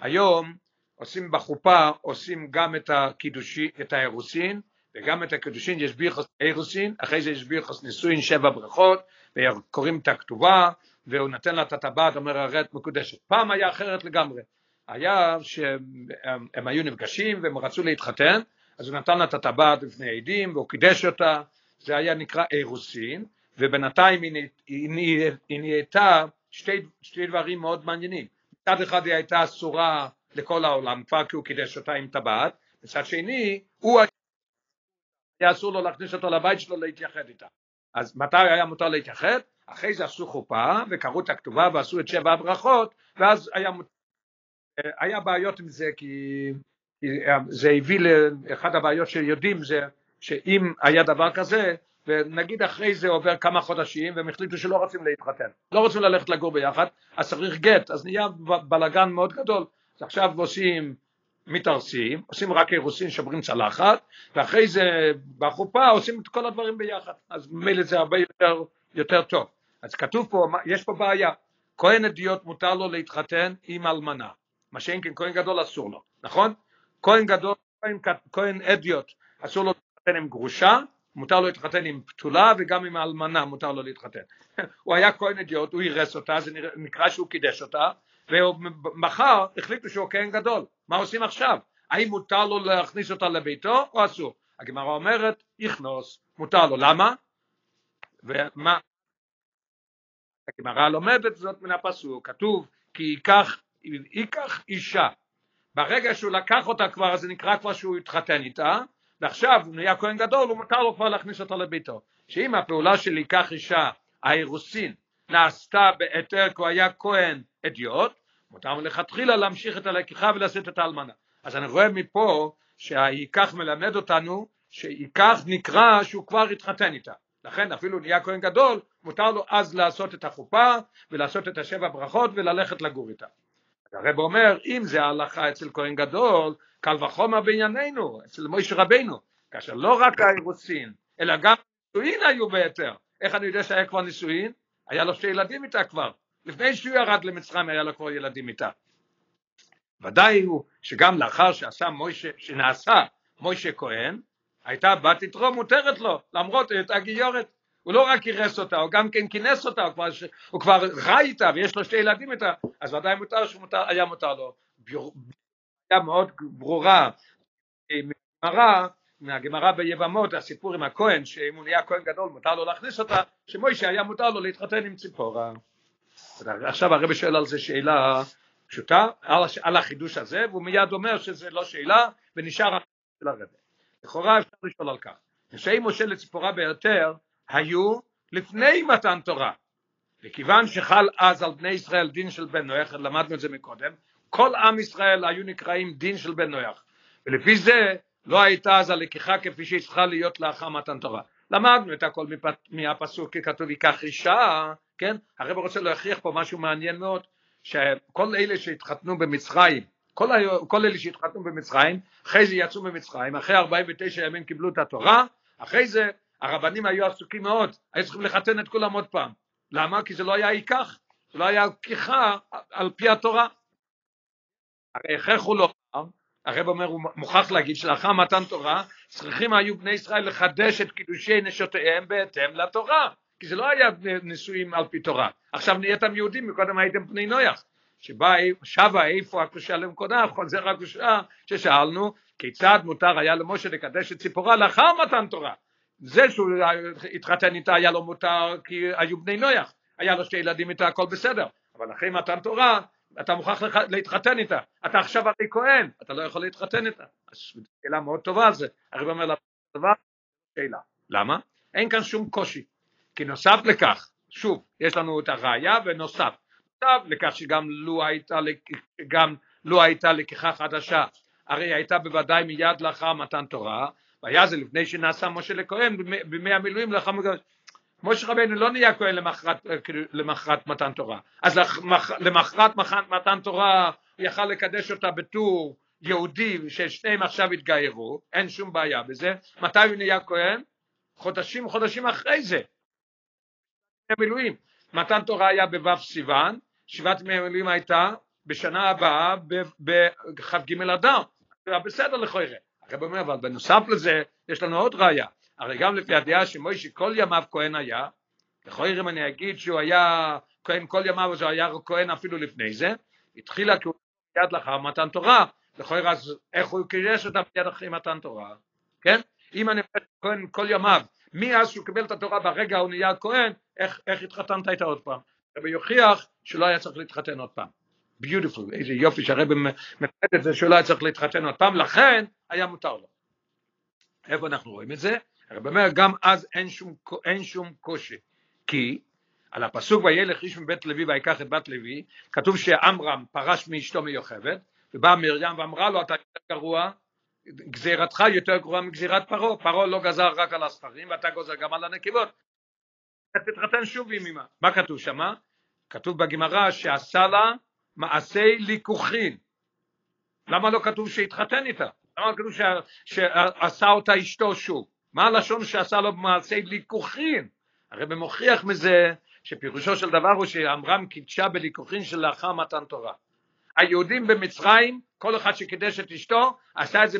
היום עושים בחופה, עושים גם את הקידושי, את האירוסין, וגם את הקידושין יש ביחוס אירוסין, אחרי זה יש ביחוס נישואין שבע ברכות, וקוראים את הכתובה, והוא נותן לה את הטבעת, אומר הרט מקודשת. פעם היה אחרת לגמרי. היה שהם היו נפגשים והם רצו להתחתן, אז הוא נתן לה את הטבעת בפני עדים והוא קידש אותה, זה היה נקרא אירוסין, ובינתיים היא, נהייתה שתי, שתי דברים מאוד מעניינים. מצד אחד היא הייתה אסורה לכל העולם כבר כי הוא קידש אותה עם טבעת, מצד שני הוא היה אסור לו להכניס אותו לבית שלו להתייחד איתה. אז מתי היה מותר להתייחד? אחרי זה עשו חופה וקראו את הכתובה ועשו את שבע הברכות ואז היה, היה בעיות עם זה כי זה הביא לאחד הבעיות שיודעים זה שאם היה דבר כזה ונגיד אחרי זה עובר כמה חודשים והם החליטו שלא רוצים להתחתן. לא רוצים ללכת לגור ביחד אז צריך גט אז נהיה בלאגן מאוד גדול. אז עכשיו עושים מתארסים עושים רק אירוסין שוברים צלחת ואחרי זה בחופה עושים את כל הדברים ביחד. אז ממילא זה הרבה יותר, יותר טוב. אז כתוב פה יש פה בעיה. כהן אדיוט מותר לו להתחתן עם אלמנה. מה שאין כן כהן גדול אסור לו. נכון? כהן גדול, כהן, כהן אדיוט, אסור לו להתחתן עם גרושה, מותר לו להתחתן עם פתולה וגם עם האלמנה מותר לו להתחתן. הוא היה כהן אדיוט, הוא אירס אותה, זה נקרא שהוא קידש אותה, ומחר החליטו שהוא כהן גדול. מה עושים עכשיו? האם מותר לו להכניס אותה לביתו או אסור? הגמרא אומרת, יכנוס, מותר לו. למה? ומה? הגמרא לומדת זאת מן הפסוק, כתוב כי ייקח, ייקח אישה ברגע שהוא לקח אותה כבר, זה נקרא כבר שהוא התחתן איתה, ועכשיו הוא נהיה כהן גדול, הוא מותר לו כבר להכניס אותה לביתו. שאם הפעולה של ייקח אישה, האירוסין, נעשתה בהיתר כי הוא היה כהן אדיוט, מותר מלכתחילה להמשיך את הלקיחה ולשאת את האלמנה. אז אני רואה מפה שהייקח מלמד אותנו שייקח נקרא שהוא כבר התחתן איתה. לכן אפילו נהיה כהן גדול, מותר לו אז לעשות את החופה ולעשות את השבע ברכות וללכת לגור איתה. הרב אומר, אם זה ההלכה אצל כהן גדול, קל וחומר בענייננו, אצל מוישה רבינו, כאשר לא רק האירוסין, אלא גם נישואין היו בהיתר. איך אני יודע שהיה כבר נישואין? היה לו שתי ילדים איתה כבר. לפני שהוא ירד למצרים היה לו כבר ילדים איתה. ודאי הוא שגם לאחר שעשה מוישה, שנעשה מוישה כהן, הייתה בת יתרו מותרת לו, למרות היותה גיורת. הוא לא רק אירס אותה, הוא גם כן כינס אותה, הוא כבר, הוא כבר חי איתה ויש לו שתי ילדים איתה, אז ודאי מותר שהיה מותר לו. היה מאוד ברורה מהגמרא, מהגמרא ביבמות, הסיפור עם הכהן, שאם הוא נהיה כהן גדול מותר לו להכניס אותה, שמוישה היה מותר לו להתחתן עם ציפורה. עכשיו הרבי שואל על זה שאלה פשוטה, על, על החידוש הזה, והוא מיד אומר שזה לא שאלה, ונשאר של הרבי. לכאורה אפשר לשאול על כך. נשאי משה לציפורה ביותר היו לפני מתן תורה. וכיוון שחל אז על בני ישראל דין של בן נוח, למדנו את זה מקודם, כל עם ישראל היו נקראים דין של בן נוח. ולפי זה לא הייתה אז הלקיחה כפי שהיא צריכה להיות לאחר מתן תורה. למדנו את הכל מהפסוק כי כתוב ייקח אישה, כן? הרב רוצה להכריח פה משהו מעניין מאוד, שכל אלה שהתחתנו במצרים, כל, כל אלה שהתחתנו במצרים, אחרי זה יצאו ממצרים, אחרי 49 ימים קיבלו את התורה, אחרי זה הרבנים היו עסוקים מאוד, היו צריכים לחתן את כולם עוד פעם. למה? כי זה לא היה ייקח, זה לא היה לקיחה על פי התורה. הרי הכרחו לומר, הרב אומר, הוא מוכרח להגיד שלאחר מתן תורה, צריכים היו בני ישראל לחדש את קידושי נשותיהם בהתאם לתורה, כי זה לא היה נישואים על פי תורה. עכשיו נהייתם יהודים, מקודם הייתם בני נויח. שבה שבה איפה הקושה למקודה, חוזר הקושה ששאלנו, כיצד מותר היה למשה לקדש את ציפורה לאחר מתן תורה. זה שהוא התחתן איתה היה לו מותר כי היו בני נויח, היה לו שתי ילדים איתה הכל בסדר, אבל אחרי מתן תורה אתה מוכרח להתחתן איתה, אתה עכשיו הרי כהן, אתה לא יכול להתחתן איתה. אז שאלה מאוד טובה זה, הרב אומר לה, דבר, שאלה. למה? אין כאן שום קושי, כי נוסף לכך, שוב, יש לנו את הראייה ונוסף, נוסף לכך שגם לו הייתה, גם לו הייתה לקיחה חדשה, הרי הייתה בוודאי מיד לאחר מתן תורה, והיה זה לפני שנעשה משה לכהן בימי המילואים לאחר מגרש. משה רבנו לא נהיה כהן למחרת, כאילו, למחרת מתן תורה. אז למחרת מתן תורה הוא יכל לקדש אותה בתור יהודי ששניהם עכשיו התגיירו, אין שום בעיה בזה. מתי הוא נהיה כהן? חודשים חודשים אחרי זה. המילואים. מתן תורה היה בו' סיוון, שבעת ימי המילואים הייתה בשנה הבאה בכ"ג אדר. בסדר לכאורה. הרב אומר, אבל בנוסף לזה, יש לנו עוד ראיה. הרי גם לפי הדעה שמוישה כל ימיו כהן היה, לכאורה אם אני אגיד שהוא היה כהן כל ימיו, אז הוא היה כהן אפילו לפני זה, התחילה כהונה מיד לאחר מתן תורה, לכאורה אז איך הוא קירש אותה מיד אחרי מתן תורה, כן? אם אני אומר כהן כל ימיו, מאז שהוא קיבל את התורה ברגע הוא נהיה כהן, איך, איך התחתנת איתה עוד פעם? רבי יוכיח שלא היה צריך להתחתן עוד פעם. ביוטיפול, איזה יופי שהרבא מפחד את זה שהוא לא היה צריך להתחתן עוד פעם, לכן היה מותר לו. איפה אנחנו רואים את זה? הרב אומר גם אז אין שום, אין שום קושי, כי על הפסוק וילך איש מבית לוי ויקח את בת לוי, כתוב שעמרם פרש מאשתו מיוכבת, ובאה מרים ואמרה לו אתה יותר גרוע, גזירתך יותר גרועה מגזירת פרעה, פרעה לא גזר רק על הספרים ואתה גוזר גם על הנקבות. תתחתן שוב עם אמא. מה כתוב שמה? כתוב בגמרא שעשה לה מעשי ליכוחין. למה לא כתוב שהתחתן איתה? למה לא כתוב שעשה אותה אשתו שוב? מה הלשון שעשה לו מעשי ליכוחין? הרי במוכיח מזה שפירושו של דבר הוא שאמרם קידשה בליכוחין של לאחר מתן תורה. היהודים במצרים, כל אחד שקידש את אשתו, עשה את זה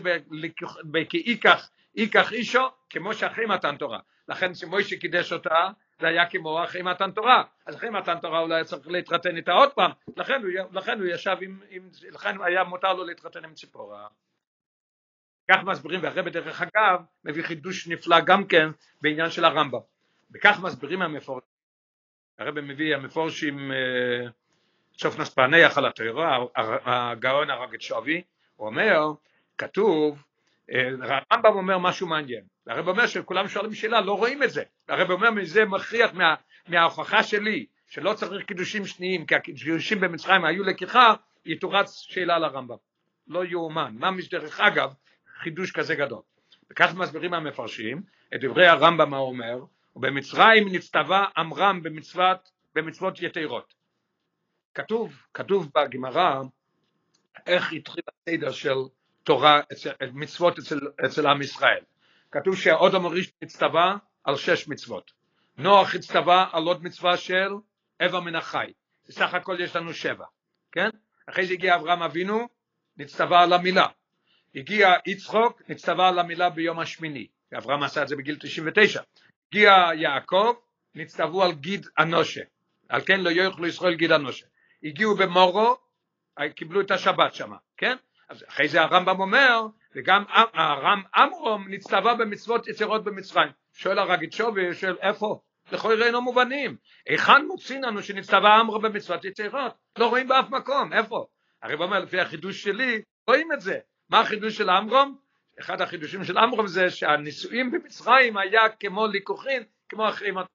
בכאיקח, איקח אישו, כמו שאחרי מתן תורה. לכן שמוישה קידש אותה, זה היה כמו אחרי מתן תורה, אז אחרי מתן תורה הוא לא היה צריך להתחתן איתה עוד פעם, לכן הוא, לכן הוא ישב עם, עם, לכן היה מותר לו להתחתן עם ציפורה. כך מסבירים, והרב דרך אגב מביא חידוש נפלא גם כן בעניין של הרמב"ם. וכך מסבירים המפורשים, הרב מביא המפורשים אה, סוף נספענח על התוירה, הגאון הרגת שווי, הוא אומר, כתוב הרמב"ם אומר משהו מעניין, הרב אומר שכולם שואלים שאלה, לא רואים את זה, הרב אומר מזה מכריח מה, מההוכחה שלי, שלא צריך קידושים שניים, כי הקידושים במצרים היו לקיחה, יתורץ שאלה לרמב"ם. לא יאומן. מה דרך אגב, חידוש כזה גדול. וכך מסבירים המפרשים את דברי הרמב"ם האומר, ובמצרים נצטווה עמרם במצוות, במצוות יתרות. כתוב, כתוב בגמרא איך התחיל הסדר של תורה, מצוות אצל, אצל עם ישראל. כתוב שהאודם הראשון הצטווה על שש מצוות. נוח הצטווה על עוד מצווה של אבא מן החי. בסך הכל יש לנו שבע, כן? אחרי זה הגיע אברהם אבינו, נצטווה על המילה. הגיע יצחוק, נצטווה על המילה ביום השמיני. אברהם עשה את זה בגיל 99. הגיע יעקב, נצטוו על גיד אנושה. על כן לא יוכלו ישראל גיד אנושה. הגיעו במורו, קיבלו את השבת שמה, כן? אז אחרי זה הרמב"ם אומר, וגם הרם אמרום נצטווה במצוות יצירות במצרים. שואל הרגיד שווי, שואל איפה? לכל אינו מובנים. היכן מוצאים לנו שנצטווה אמרום במצוות יצירות? לא רואים באף מקום, איפה? הוא אומר, לפי החידוש שלי, רואים את זה. מה החידוש של אמרום? אחד החידושים של אמרום זה שהנישואים במצרים היה כמו ליכוחין, כמו אחרי מת...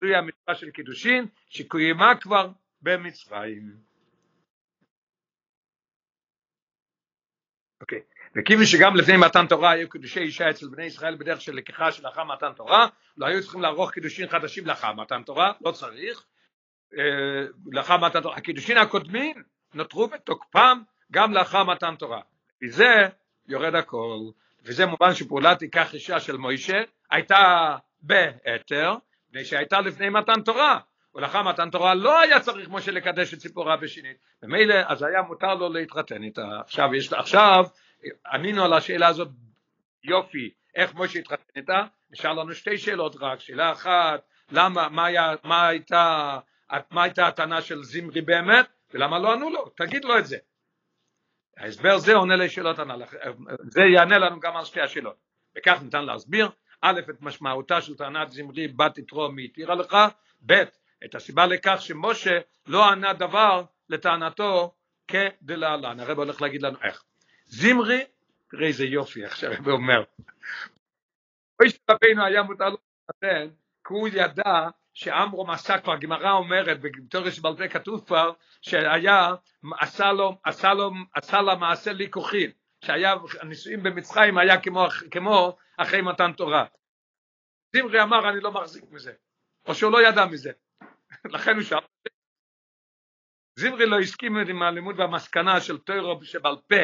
זוהי המצווה של קידושין, שקוימה כבר במצרים. אוקיי, וכיוון שגם לפני מתן תורה היו קידושי אישה אצל בני ישראל בדרך של לקיחה של לאחר מתן תורה, לא היו צריכים לערוך קידושין חדשים לאחר מתן תורה, לא צריך, אה, לאחר מתן תורה, הקידושין הקודמים נותרו בתוקפם גם לאחר מתן תורה, וזה יורד הכל, וזה מובן שפעולת תיקח אישה של מוישה הייתה בהתר, מפני שהייתה לפני מתן תורה, ולאחר מתן תורה לא היה צריך משה לקדש את ציפורה בשנית, ומילא אז היה מותר לו להתחתן. איתה, עכשיו, יש, עכשיו ענינו על השאלה הזאת יופי, איך משה התחתן איתה, נשאר לנו שתי שאלות רק, שאלה אחת, למה, מה, היה, מה, הייתה, מה הייתה הטענה של זמרי באמת, ולמה לא ענו לו, תגיד לו את זה. ההסבר זה עונה לשאלות הנ"ל, זה יענה לנו גם על שתי השאלות, וכך ניתן להסביר, א', את משמעותה של טענת זמרי בת יתרו מי התירה לך, ב', את הסיבה לכך שמשה לא ענה דבר לטענתו כדלהלן, הרב הולך להגיד לנו איך. זמרי, תראה איזה יופי איך שהרב אומר, מוישה רבינו היה מותר לו להתחתן, כי הוא ידע שאמרום עשה כבר, הגמרא אומרת, בתור שבעל פה כתוב כבר, שהיה, עשה לו, עשה לו, עשה לה מעשה ליקוחין, שהיה, הנישואים במצרים היה כמו, כמו אחרי מתן תורה. זמרי אמר אני לא מחזיק מזה, או שהוא לא ידע מזה, לכן הוא שאל. זמרי לא הסכים עם הלימוד והמסקנה של טוירו שבעל פה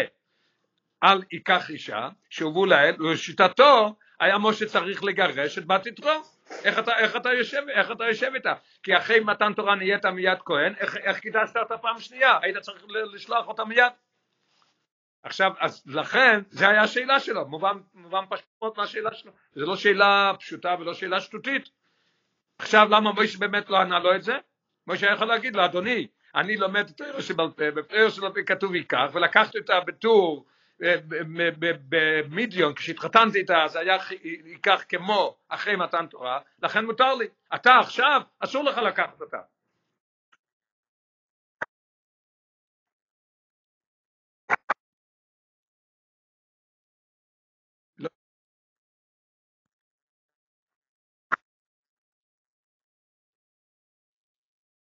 על ייקח אישה, שהובאו לאל, ולשיטתו היה משה צריך לגרש את בת יתרו. איך אתה, איך אתה יושב, איך אתה יושב איתה? כי אחרי מתן תורה נהיית מיד כהן, איך, איך קידשת אותה פעם שנייה? היית צריך לשלוח אותה מיד. עכשיו, אז לכן, זה היה השאלה שלו, מובן, מובן פשוט מהשאלה שלו. זו לא שאלה פשוטה ולא שאלה שטותית. עכשיו, למה מוישה באמת לא ענה לו את זה? מוישה יכול להגיד לו, אדוני, אני לומד את שבעל פה, בפרק שבעל פה כתוב ייקח, ולקחתי אותה בטור במדיון, כשהתחתנתי איתה, אז היה ייקח כמו אחרי מתן תורה, לכן מותר לי. אתה עכשיו, אסור לך לקחת אותה.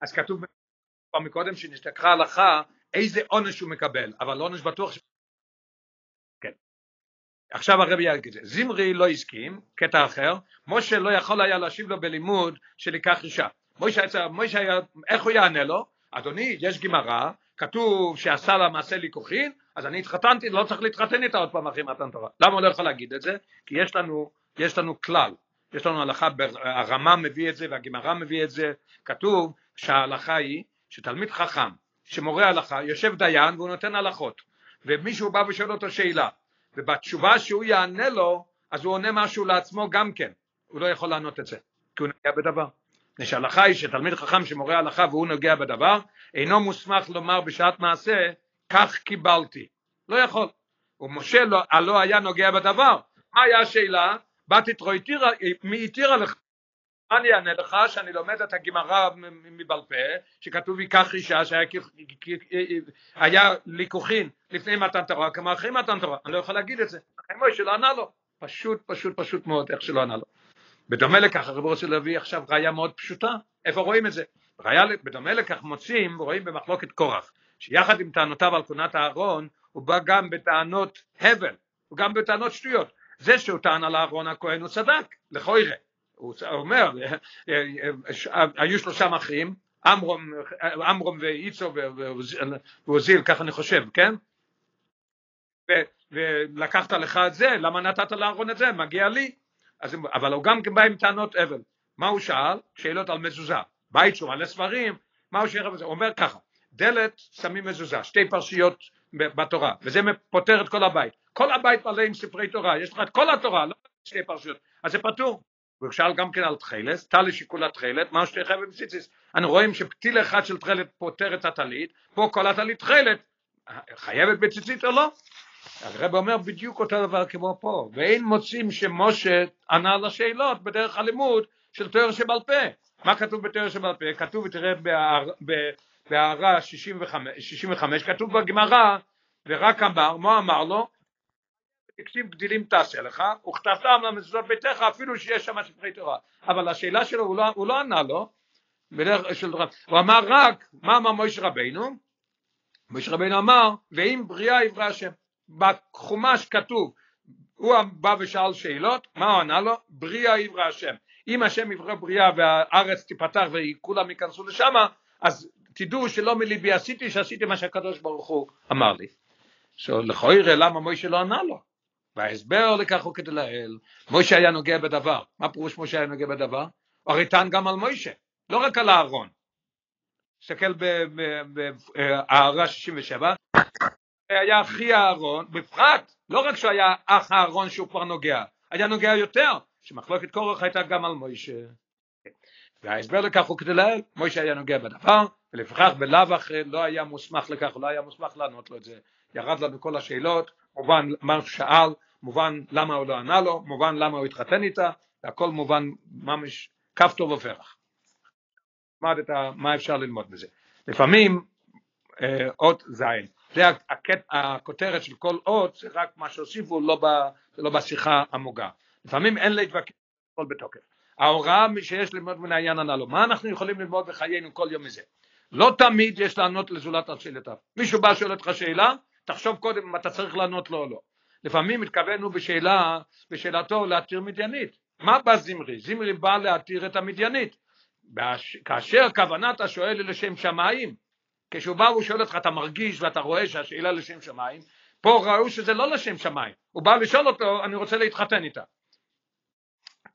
אז כתוב כבר מקודם שנשתכחה הלכה איזה עונש הוא מקבל, אבל עונש בטוח ש... כן. עכשיו הרבי יגיד את זה. זמרי לא הסכים, קטע אחר, משה לא יכול היה להשיב לו בלימוד של ייקח אישה. משה, משה היה, איך הוא יענה לו? אדוני, יש גמרא, כתוב שעשה לה מעשה ליקוחין, אז אני התחתנתי, לא צריך להתחתן איתה עוד פעם אחרי מתן תורה. למה הוא לא יכול להגיד את זה? כי יש לנו, יש לנו כלל, יש לנו הלכה, הרמה מביא את זה והגמרא מביא את זה, כתוב שההלכה היא שתלמיד חכם שמורה הלכה יושב דיין והוא נותן הלכות ומישהו בא ושואל אותו שאלה ובתשובה שהוא יענה לו אז הוא עונה משהו לעצמו גם כן. הוא לא יכול לענות את זה כי הוא נוגע בדבר. מפני שההלכה היא שתלמיד חכם שמורה הלכה והוא נוגע בדבר אינו מוסמך לומר בשעת מעשה כך קיבלתי לא יכול. ומשה לא, לא היה נוגע בדבר. מה היה השאלה? בת יתרו מי התירה לך אני אענה לך שאני לומד את הגמרא מבעל פה, שכתוב ייקח אישה שהיה היה ליקוחין לפני מתן תורה כמו אחרי מתן תורה, אני לא יכול להגיד את זה, לכן מוישה לא ענה לו, פשוט פשוט פשוט מאוד איך שלא ענה לו. בדומה לכך הרב רוצה להביא עכשיו ראיה מאוד פשוטה, איפה רואים את זה? ראיה, בדומה לכך מוצאים, רואים במחלוקת קורח, שיחד עם טענותיו על כהונת אהרון, הוא בא גם בטענות הבל, הוא גם בטענות שטויות. זה שהוא טען על אהרון הכהן הוא צדק, לכוירא. הוא אומר, היו שלושה אחים, עמרום ואיצו ועוזיל, ככה אני חושב, כן? ולקחת לך את זה, למה נתת לאהרון את זה? מגיע לי. אז, אבל הוא גם בא עם טענות אבל. מה הוא שאל? שאלות על מזוזה. בית שהוא מלא ספרים, מה הוא שאל? הוא אומר ככה, דלת שמים מזוזה, שתי פרשיות בתורה, וזה פותר את כל הבית. כל הבית מלא עם ספרי תורה, יש לך את כל התורה, לא שתי פרשיות, אז זה פתור. והוא שאל גם כן על תכלת, טל לשיקול התכלת, מה שתי חייב בציציס. אנחנו רואים שפתיל אחד של תכלת פותר את הטלית, פה כל הטלית תכלת, חייבת בציצית או לא? הרב אומר בדיוק אותו דבר כמו פה, ואין מוצאים שמשה ענה לשאלות בדרך הלימוד של תואר שבעל פה. מה כתוב בתואר שבעל פה? כתוב, תראה בהערה 65, 65, כתוב בגמרא, ורק אמר, מה אמר לו? תקשיב גדילים תעשה לך, וכתבתם למזוזות ביתך אפילו שיש שם ספרי תורה. אבל השאלה שלו, הוא לא, הוא לא ענה לו, הוא אמר רק, מה אמר מויש רבינו? מויש רבינו אמר, ואם בריאה יברא השם. בחומש כתוב, הוא בא ושאל שאלות, מה הוא ענה לו? בריאה יברא השם. אם השם יברא בריאה והארץ תיפתח וכולם ייכנסו לשם, אז תדעו שלא מליבי עשיתי, שעשיתי מה שהקדוש ברוך הוא אמר לי. לכוירא למה מוישה לא ענה לו? וההסבר לכך הוא כדי לאל, מוישה היה נוגע בדבר. מה פירוש מוישה היה נוגע בדבר? הרי טען גם על מוישה, לא רק על אהרון. תסתכל בהערה 67, היה אחי אהרון, בפרט, לא רק שהוא היה אח אהרון שהוא כבר נוגע, היה נוגע יותר, שמחלוקת קורח הייתה גם על מוישה. וההסבר לכך הוא כדי לאל, מוישה היה נוגע בדבר, ולפיכך בלאו אחרי לא היה מוסמך לכך, הוא לא היה מוסמך לענות לו את זה. ירד לנו כל השאלות, מובן מה שאל, מובן למה הוא לא ענה לו, מובן למה הוא התחתן איתה, והכל מובן ממש כף טוב ופרח. מה אפשר ללמוד בזה? לפעמים אה, אות זין, זה הקט, הכותרת של כל אות, זה רק מה שהוסיפו, לא, ב, לא בשיחה המוגה. לפעמים אין להתווכח הכל בתוקף. ההוראה שיש ללמוד מן העניין הנ"לו, מה אנחנו יכולים ללמוד בחיינו כל יום מזה? לא תמיד יש לענות לזולת על שאלותיו. מישהו בא שואל אותך שאלה, תחשוב קודם אם אתה צריך לענות לו או לא. לפעמים התכוונו בשאלה, בשאלתו להתיר מדיינית. מה בא זמרי? זמרי בא להתיר את המדיינית. כאשר כוונת השואל היא לשם שמיים, כשהוא בא והוא שואל אותך, אתה מרגיש ואתה רואה שהשאלה לשם שמיים, פה ראו שזה לא לשם שמיים. הוא בא לשאול אותו, אני רוצה להתחתן איתה.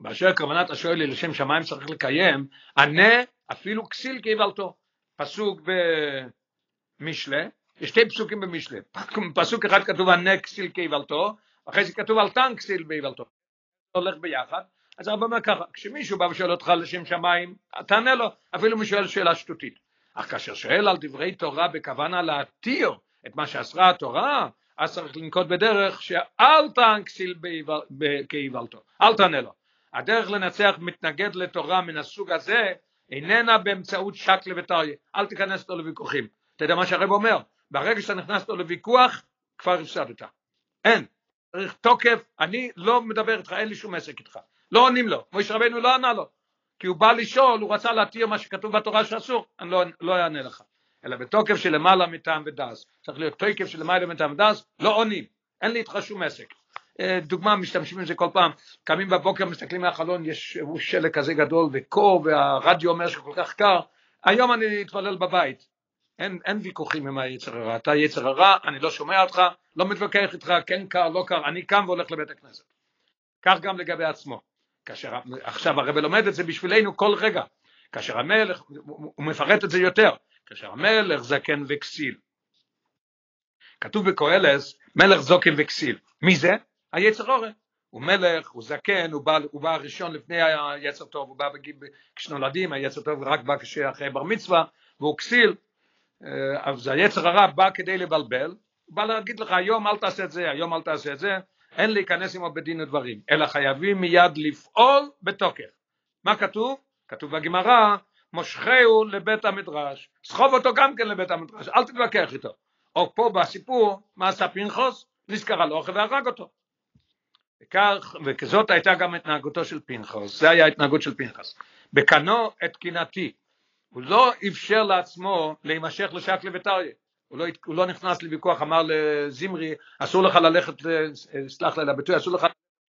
באשר כוונת השואל היא לשם שמיים צריך לקיים, ענה אפילו כסיל כאיוולתו. פסוק במשלה, יש שתי פסוקים במשלה, פסוק אחד כתוב ענה כסיל כאיוולתו, אחרי זה כתוב על טן כסיל באיוולתו, הולך ביחד, אז הרבה אומר ככה, כשמישהו בא ושואל אותך לשם שמיים, תענה לו, אפילו אם שואל שאלה שטותית, אך כאשר שואל על דברי תורה בכוונה להתיר את מה שאסרה התורה, אז צריך לנקוט בדרך שאל כסיל כאיוולתו, אל תענה לו. הדרך לנצח מתנגד לתורה מן הסוג הזה איננה באמצעות שקלה וטריה, אל תיכנס אותו לוויכוחים. אתה יודע מה שהרב אומר? ברגע שאתה נכנס אותו לוויכוח, כבר הפסדת. אין. צריך תוקף, אני לא מדבר איתך, אין לי שום עסק איתך. לא עונים לו, משה רבנו לא ענה לו. כי הוא בא לשאול, הוא רצה להתיר מה שכתוב בתורה שאסור, אני לא, לא אענה לך. אלא בתוקף של למעלה מטעם ודס. צריך להיות תוקף של למעלה מטעם ודס, לא עונים. אין לי איתך שום עסק. אה, דוגמה, משתמשים בזה כל פעם, קמים בבוקר, מסתכלים מהחלון, יש שלג כזה גדול וקור, והרדיו אומר שכל כך קר, היום אני אתפלל בבית. אין, אין ויכוחים עם היצר הרע, אתה יצר הרע, אני לא שומע אותך, לא מתווכח איתך, כן קר, לא קר, אני קם והולך לבית הכנסת. כך גם לגבי עצמו. כאשר, עכשיו הרב לומד את זה בשבילנו כל רגע. כאשר המלך, הוא מפרט את זה יותר, כאשר המלך זקן וכסיל. כתוב בקהלס, מלך זוקן וכסיל. מי זה? היצר אורן. הוא מלך, הוא זקן, הוא בא, הוא בא ראשון לפני היצר טוב, הוא בא בגיל, כשנולדים, היצר טוב רק בא אחרי בר מצווה, והוא כסיל, אז היצר הרע בא כדי לבלבל, בא להגיד לך היום אל תעשה את זה, היום אל תעשה את זה, אין להיכנס עמו בדין ודברים, אלא חייבים מיד לפעול בתוקף. מה כתוב? כתוב בגמרא, מושכהו לבית המדרש, סחוב אותו גם כן לבית המדרש, אל תתווכח איתו. או פה בסיפור, מה עשה פנחוס? נזכר אוכל והרג אותו. וכך, וכזאת הייתה גם התנהגותו של פנחס, זה היה ההתנהגות של פנחס. בקנו את קנאתי, הוא לא אפשר לעצמו להימשך לשקלי וטריה, הוא לא, הוא לא נכנס לוויכוח, אמר לזמרי, אסור לך ללכת, סלח לי על הביטוי, אסור לך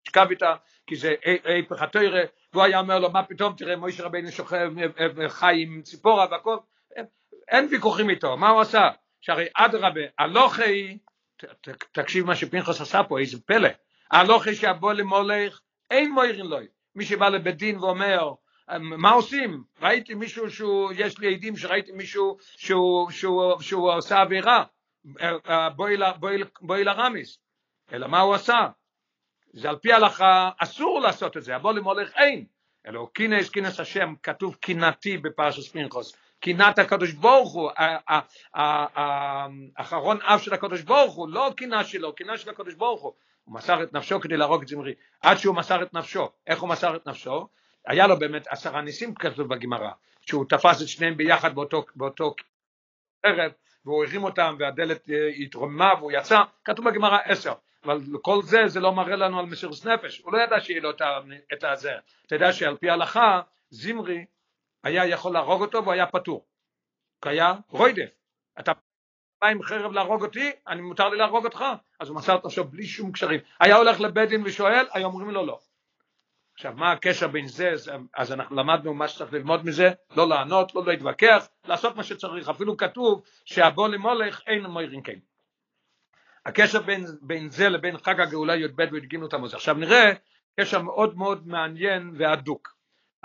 לשכב איתה, כי זה היפך התוירה, והוא היה אומר לו, מה פתאום, תראה, מוישה רבינו שוכב, חי עם ציפורה והכל, אין ויכוחים איתו, מה הוא עשה? שהרי אדרבה, הלוכי, תקשיב מה שפנחס עשה פה, איזה פלא, הלוכי שיבוא למולך, אין מוירין לוי, מי שבא לבית דין ואומר, מה עושים? ראיתי מישהו שהוא, יש לי עדים שראיתי מישהו שהוא, שהוא, שהוא עושה עבירה, בואי לרמיס, אלא מה הוא עשה? זה על פי ההלכה אסור לעשות את זה, הבוא למולך אין, אלא קינס קינס השם, כתוב קינתי בפרשת פנחס, קינת הקדוש ברוך הוא, האחרון אף של הקדוש ברוך הוא, לא קינה שלו, קינה של הקדוש ברוך הוא, הוא מסר את נפשו כדי להרוג את זמרי, עד שהוא מסר את נפשו, איך הוא מסר את נפשו? היה לו באמת עשרה ניסים כתוב בגמרא, שהוא תפס את שניהם ביחד באותו, באותו ערב, והוא הרים אותם והדלת אה, התרוממה והוא יצא, כתוב בגמרא עשר, אבל כל זה, זה לא מראה לנו על מסירות נפש, הוא לא ידע שיהיה לו את הזה, אתה יודע שעל פי ההלכה, זמרי היה יכול להרוג אותו והוא היה פטור, כי היה רוידף, אתה בא עם חרב להרוג אותי, אני מותר לי להרוג אותך, אז הוא מסר את נפשו בלי שום קשרים, היה הולך לבית דין ושואל, היו אומרים לו לא, עכשיו מה הקשר בין זה, אז אנחנו למדנו מה שצריך ללמוד מזה, לא לענות, לא להתווכח, לעשות מה שצריך, אפילו כתוב שהבוא למולך אין מוירין כן. הקשר בין, בין זה לבין חג הגאולה י"ב וי"ג תמוז. עכשיו נראה קשר מאוד מאוד מעניין והדוק.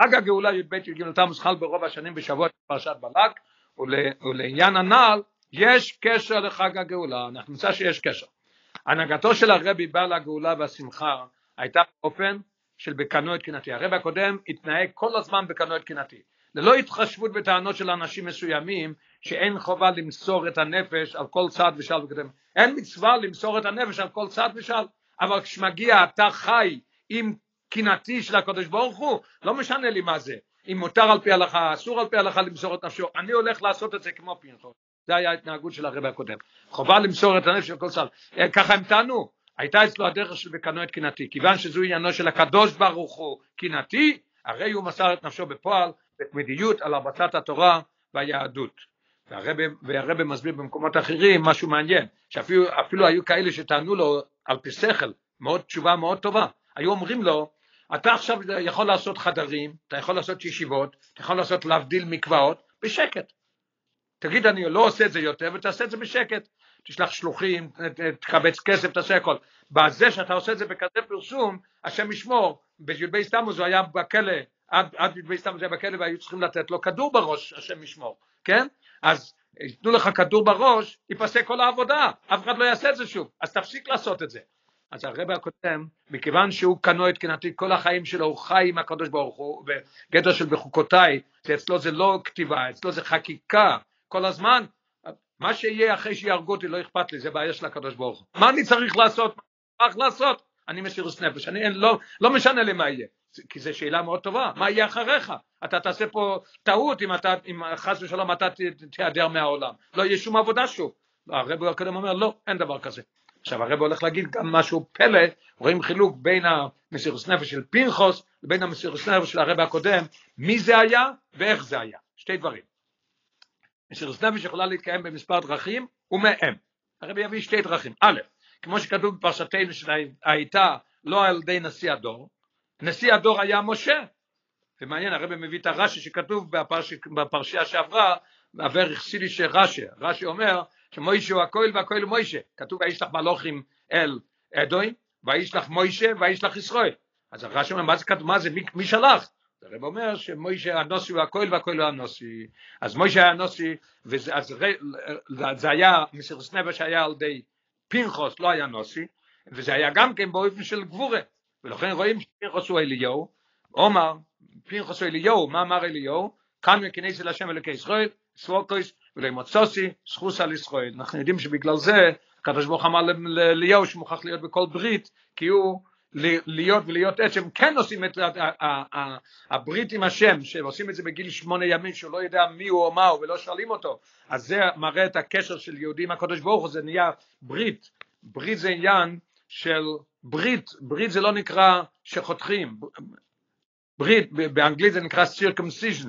חג הגאולה י"ב י"ג תמוז חל ברוב השנים בשבוע פרשת בלק, ול, ולעניין הנ"ל יש קשר לחג הגאולה, אנחנו נמצא שיש קשר. הנהגתו של הרבי בעל הגאולה והשמחה הייתה באופן של בקנו את קנאתי. הרב הקודם התנהג כל הזמן בקנו את קנאתי. ללא התחשבות בטענות של אנשים מסוימים שאין חובה למסור את הנפש על כל צד ושל וקדם. אין מצווה למסור את הנפש על כל צד ושל, אבל כשמגיע אתה חי עם קנאתי של הקדוש ברוך הוא, לא משנה לי מה זה. אם מותר על פי הלכה, אסור על פי הלכה למסור את נפשו, אני הולך לעשות את זה כמו פנחס. זה היה ההתנהגות של הרב הקודם. חובה למסור את הנפש על כל צד. אה, ככה הם טענו, הייתה אצלו הדרך של בקנו את קנאתי, כיוון שזו עניינו של הקדוש ברוך הוא קנאתי, הרי הוא מסר את נפשו בפועל בתמידיות על הרבצת התורה והרבה, והרבה מסביר במקומות אחרים משהו מעניין, שאפילו היו כאלה שטענו לו על פי שכל, מאוד תשובה מאוד טובה, היו אומרים לו, אתה עכשיו יכול לעשות חדרים, אתה יכול לעשות ישיבות, אתה יכול לעשות להבדיל מקוואות, בשקט. תגיד אני לא עושה את זה יותר ותעשה את זה בשקט. תשלח שלוחים, תקבץ כסף, תעשה הכל. בזה שאתה עושה את זה בכזה פרסום, השם ישמור, בי"ב תמוז הוא היה בכלא, עד, עד י"ב תמוז היה בכלא והיו צריכים לתת לו כדור בראש, השם ישמור, כן? אז ייתנו לך כדור בראש, ייפסק כל העבודה, אף אחד לא יעשה את זה שוב, אז תפסיק לעשות את זה. אז הרב הקודם, מכיוון שהוא קנו את קנאתי כל החיים שלו, הוא חי עם הקדוש ברוך הוא, בגדר של בחוקותיי, שאצלו זה לא כתיבה, אצלו זה חקיקה, כל הזמן, מה שיהיה אחרי שיהרגו אותי לא אכפת לי, זה בעיה של הקדוש ברוך הוא. מה אני צריך לעשות? מה צריך לעשות? אני מסירוס נפש, אני לא, לא משנה לי מה יהיה, כי זו שאלה מאוד טובה, מה יהיה אחריך? אתה תעשה פה טעות אם, אתה, אם חס ושלום אתה תיעדר מהעולם, לא יהיה שום עבודה שוב. הרב הקודם אומר לא, אין דבר כזה. עכשיו הרב הולך להגיד גם משהו פלא, רואים חילוק בין המסירוס נפש של פנחוס לבין המסירוס נפש של הרב הקודם, מי זה היה ואיך זה היה, שתי דברים. מסירות נפש יכולה להתקיים במספר דרכים ומהם. הרבי יביא שתי דרכים. א', כמו שכתוב בפרשתנו שהייתה לא על ידי נשיא הדור, נשיא הדור היה משה. ומעניין, הרבי מביא את הרש"י שכתוב בפרש, בפרשייה שעברה, אברך סילי שרש"י, רש"י אומר שמוישה הוא הכהל והכהל הוא מוישה. כתוב וישלח מלוכים אל אדוי, וישלח מוישה וישלח ישראל. אז הרש"י אומר מה זה מה זה, מי, מי שלח? הרב אומר שמוישה הנוסי הוא הכהל והכהל הוא הנוסי. אז מוישה היה הנוסי אז זה היה מסירוס נפש היה על ידי פנחוס לא היה נוסי וזה היה גם כן באופן של גבורה. ולכן רואים שפנחוס הוא אליהו. אומר פנחוס הוא אליהו מה אמר אליהו? כאן מכנס אל השם אלוקי ישראל סווקויס ולמוצוסי סחוס על ישראל. אנחנו יודעים שבגלל זה הקדוש ברוך אמר לאליהו שמוכרח להיות בכל ברית כי הוא להיות ולהיות עד שהם כן עושים את הברית עם השם, שעושים את זה בגיל שמונה ימים שהוא לא יודע מי הוא או מה הוא ולא שואלים אותו, אז זה מראה את הקשר של יהודי עם הקדוש ברוך הוא, זה נהיה ברית, ברית זה עניין של ברית, ברית זה לא נקרא שחותכים, ברית באנגלית זה נקרא circumcision,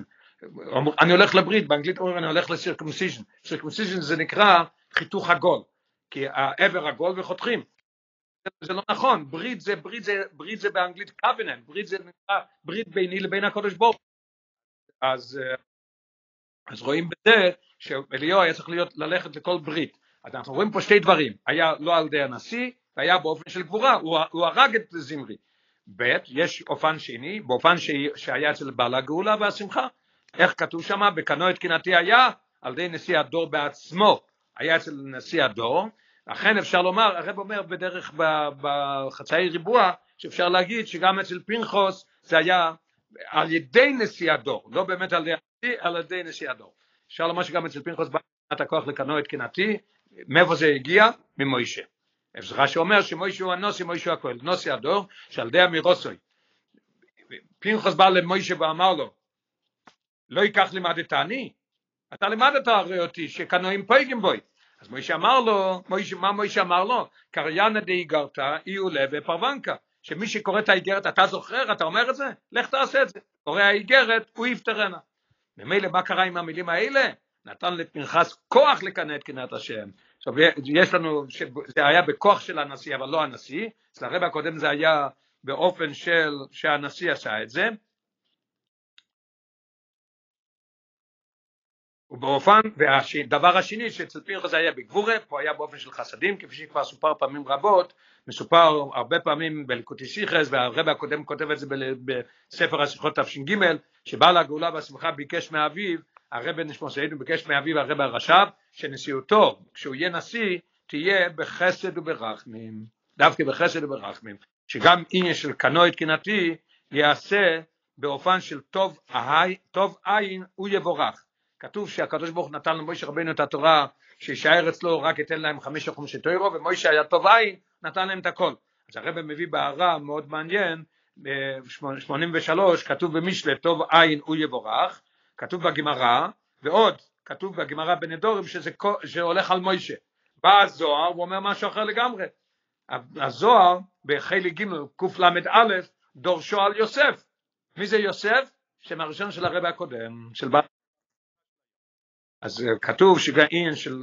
אני הולך לברית, באנגלית אומרים אני הולך ל circumcision, circumcision זה נקרא חיתוך עגול, כי האיבר עגול וחותכים, זה לא נכון, ברית זה, ברית זה, ברית זה באנגלית covenant, ברית זה נקרא ברית ביני לבין הקודש ברוך אז, אה, אז רואים בזה שאליהו היה צריך להיות, ללכת לכל ברית. אז אנחנו רואים פה שתי דברים, היה לא על ידי הנשיא, והיה באופן של גבורה, הוא, הוא הרג את זמרי. ב', יש אופן שני, באופן ש, שהיה אצל בעל הגאולה והשמחה. איך כתוב שם? בקנו את קנאתי היה על ידי נשיא הדור בעצמו, היה אצל נשיא הדור, אכן אפשר לומר, הרב אומר בדרך בחצאי ריבוע, שאפשר להגיד שגם אצל פנחוס זה היה על ידי נשיא הדור, לא באמת על ידי, על ידי נשיא הדור. אפשר לומר שגם אצל פנחוס בא הכוח לקנו את קנאתי, מאיפה זה הגיע? ממוישה. יש שאומר שמוישה הוא הנוסי, מוישה הוא הכהן, נוסי הדור, שעל ידי אמירוסוי. פנחוס בא למוישה ואמר לו, לא ייקח לימדת אני, אתה לימדת הרי אותי שקנואים פויגים בוי. אז מוישה אמר לו, מוישה, מה מוישה אמר לו? קריינה די גרתא אי עולה ופרוונקה. שמי שקורא את האיגרת, אתה זוכר, אתה אומר את זה? לך תעשה את זה. קורא האיגרת, הוא יפטרנה. ממילא מה קרה עם המילים האלה? נתן לפנחס כוח לקנא את קנאת השם. עכשיו יש לנו, זה היה בכוח של הנשיא, אבל לא הנשיא, אצל הרב הקודם זה היה באופן של שהנשיא עשה את זה, ובאופן, והדבר השני שאצל פנחס היה בגבורה, פה היה באופן של חסדים, כפי שכבר סופר פעמים רבות, מסופר הרבה פעמים בלקוטי סיכרס, והרבה הקודם כותב את זה בספר השיחות תש"ג, שבעל הגאולה והשמחה ביקש מאביו, הרב נשמע סעידו ביקש מאביו הרב הרש"ב, שנשיאותו, כשהוא יהיה נשיא, תהיה בחסד וברחמים, דווקא בחסד וברחמים, שגם עניין של קנוי תקינתי ייעשה באופן של טוב, טוב עין הוא יבורך. כתוב שהקדוש ברוך נתן למוישה רבינו את התורה שישאר אצלו רק ייתן להם חמישה חומשי תוירו ומוישה היה טוב עין נתן להם את הכל. אז הרב מביא בהערה מאוד מעניין ב-83 כתוב במשלי טוב עין הוא יבורך כתוב בגמרא ועוד כתוב בגמרא בנדורים שזה שהולך על מוישה בא הזוהר ואומר משהו אחר לגמרי הזוהר בחלק ג' קל"א דורשו על יוסף מי זה יוסף? שם הראשון של הרב הקודם של בעל אז כתוב שגאין של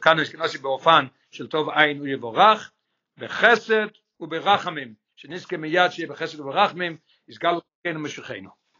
כאן אשכנזי באופן של טוב עין הוא יבורך בחסד וברחמים שנזכה מיד שיהיה בחסד וברחמים יסגל כן משכנו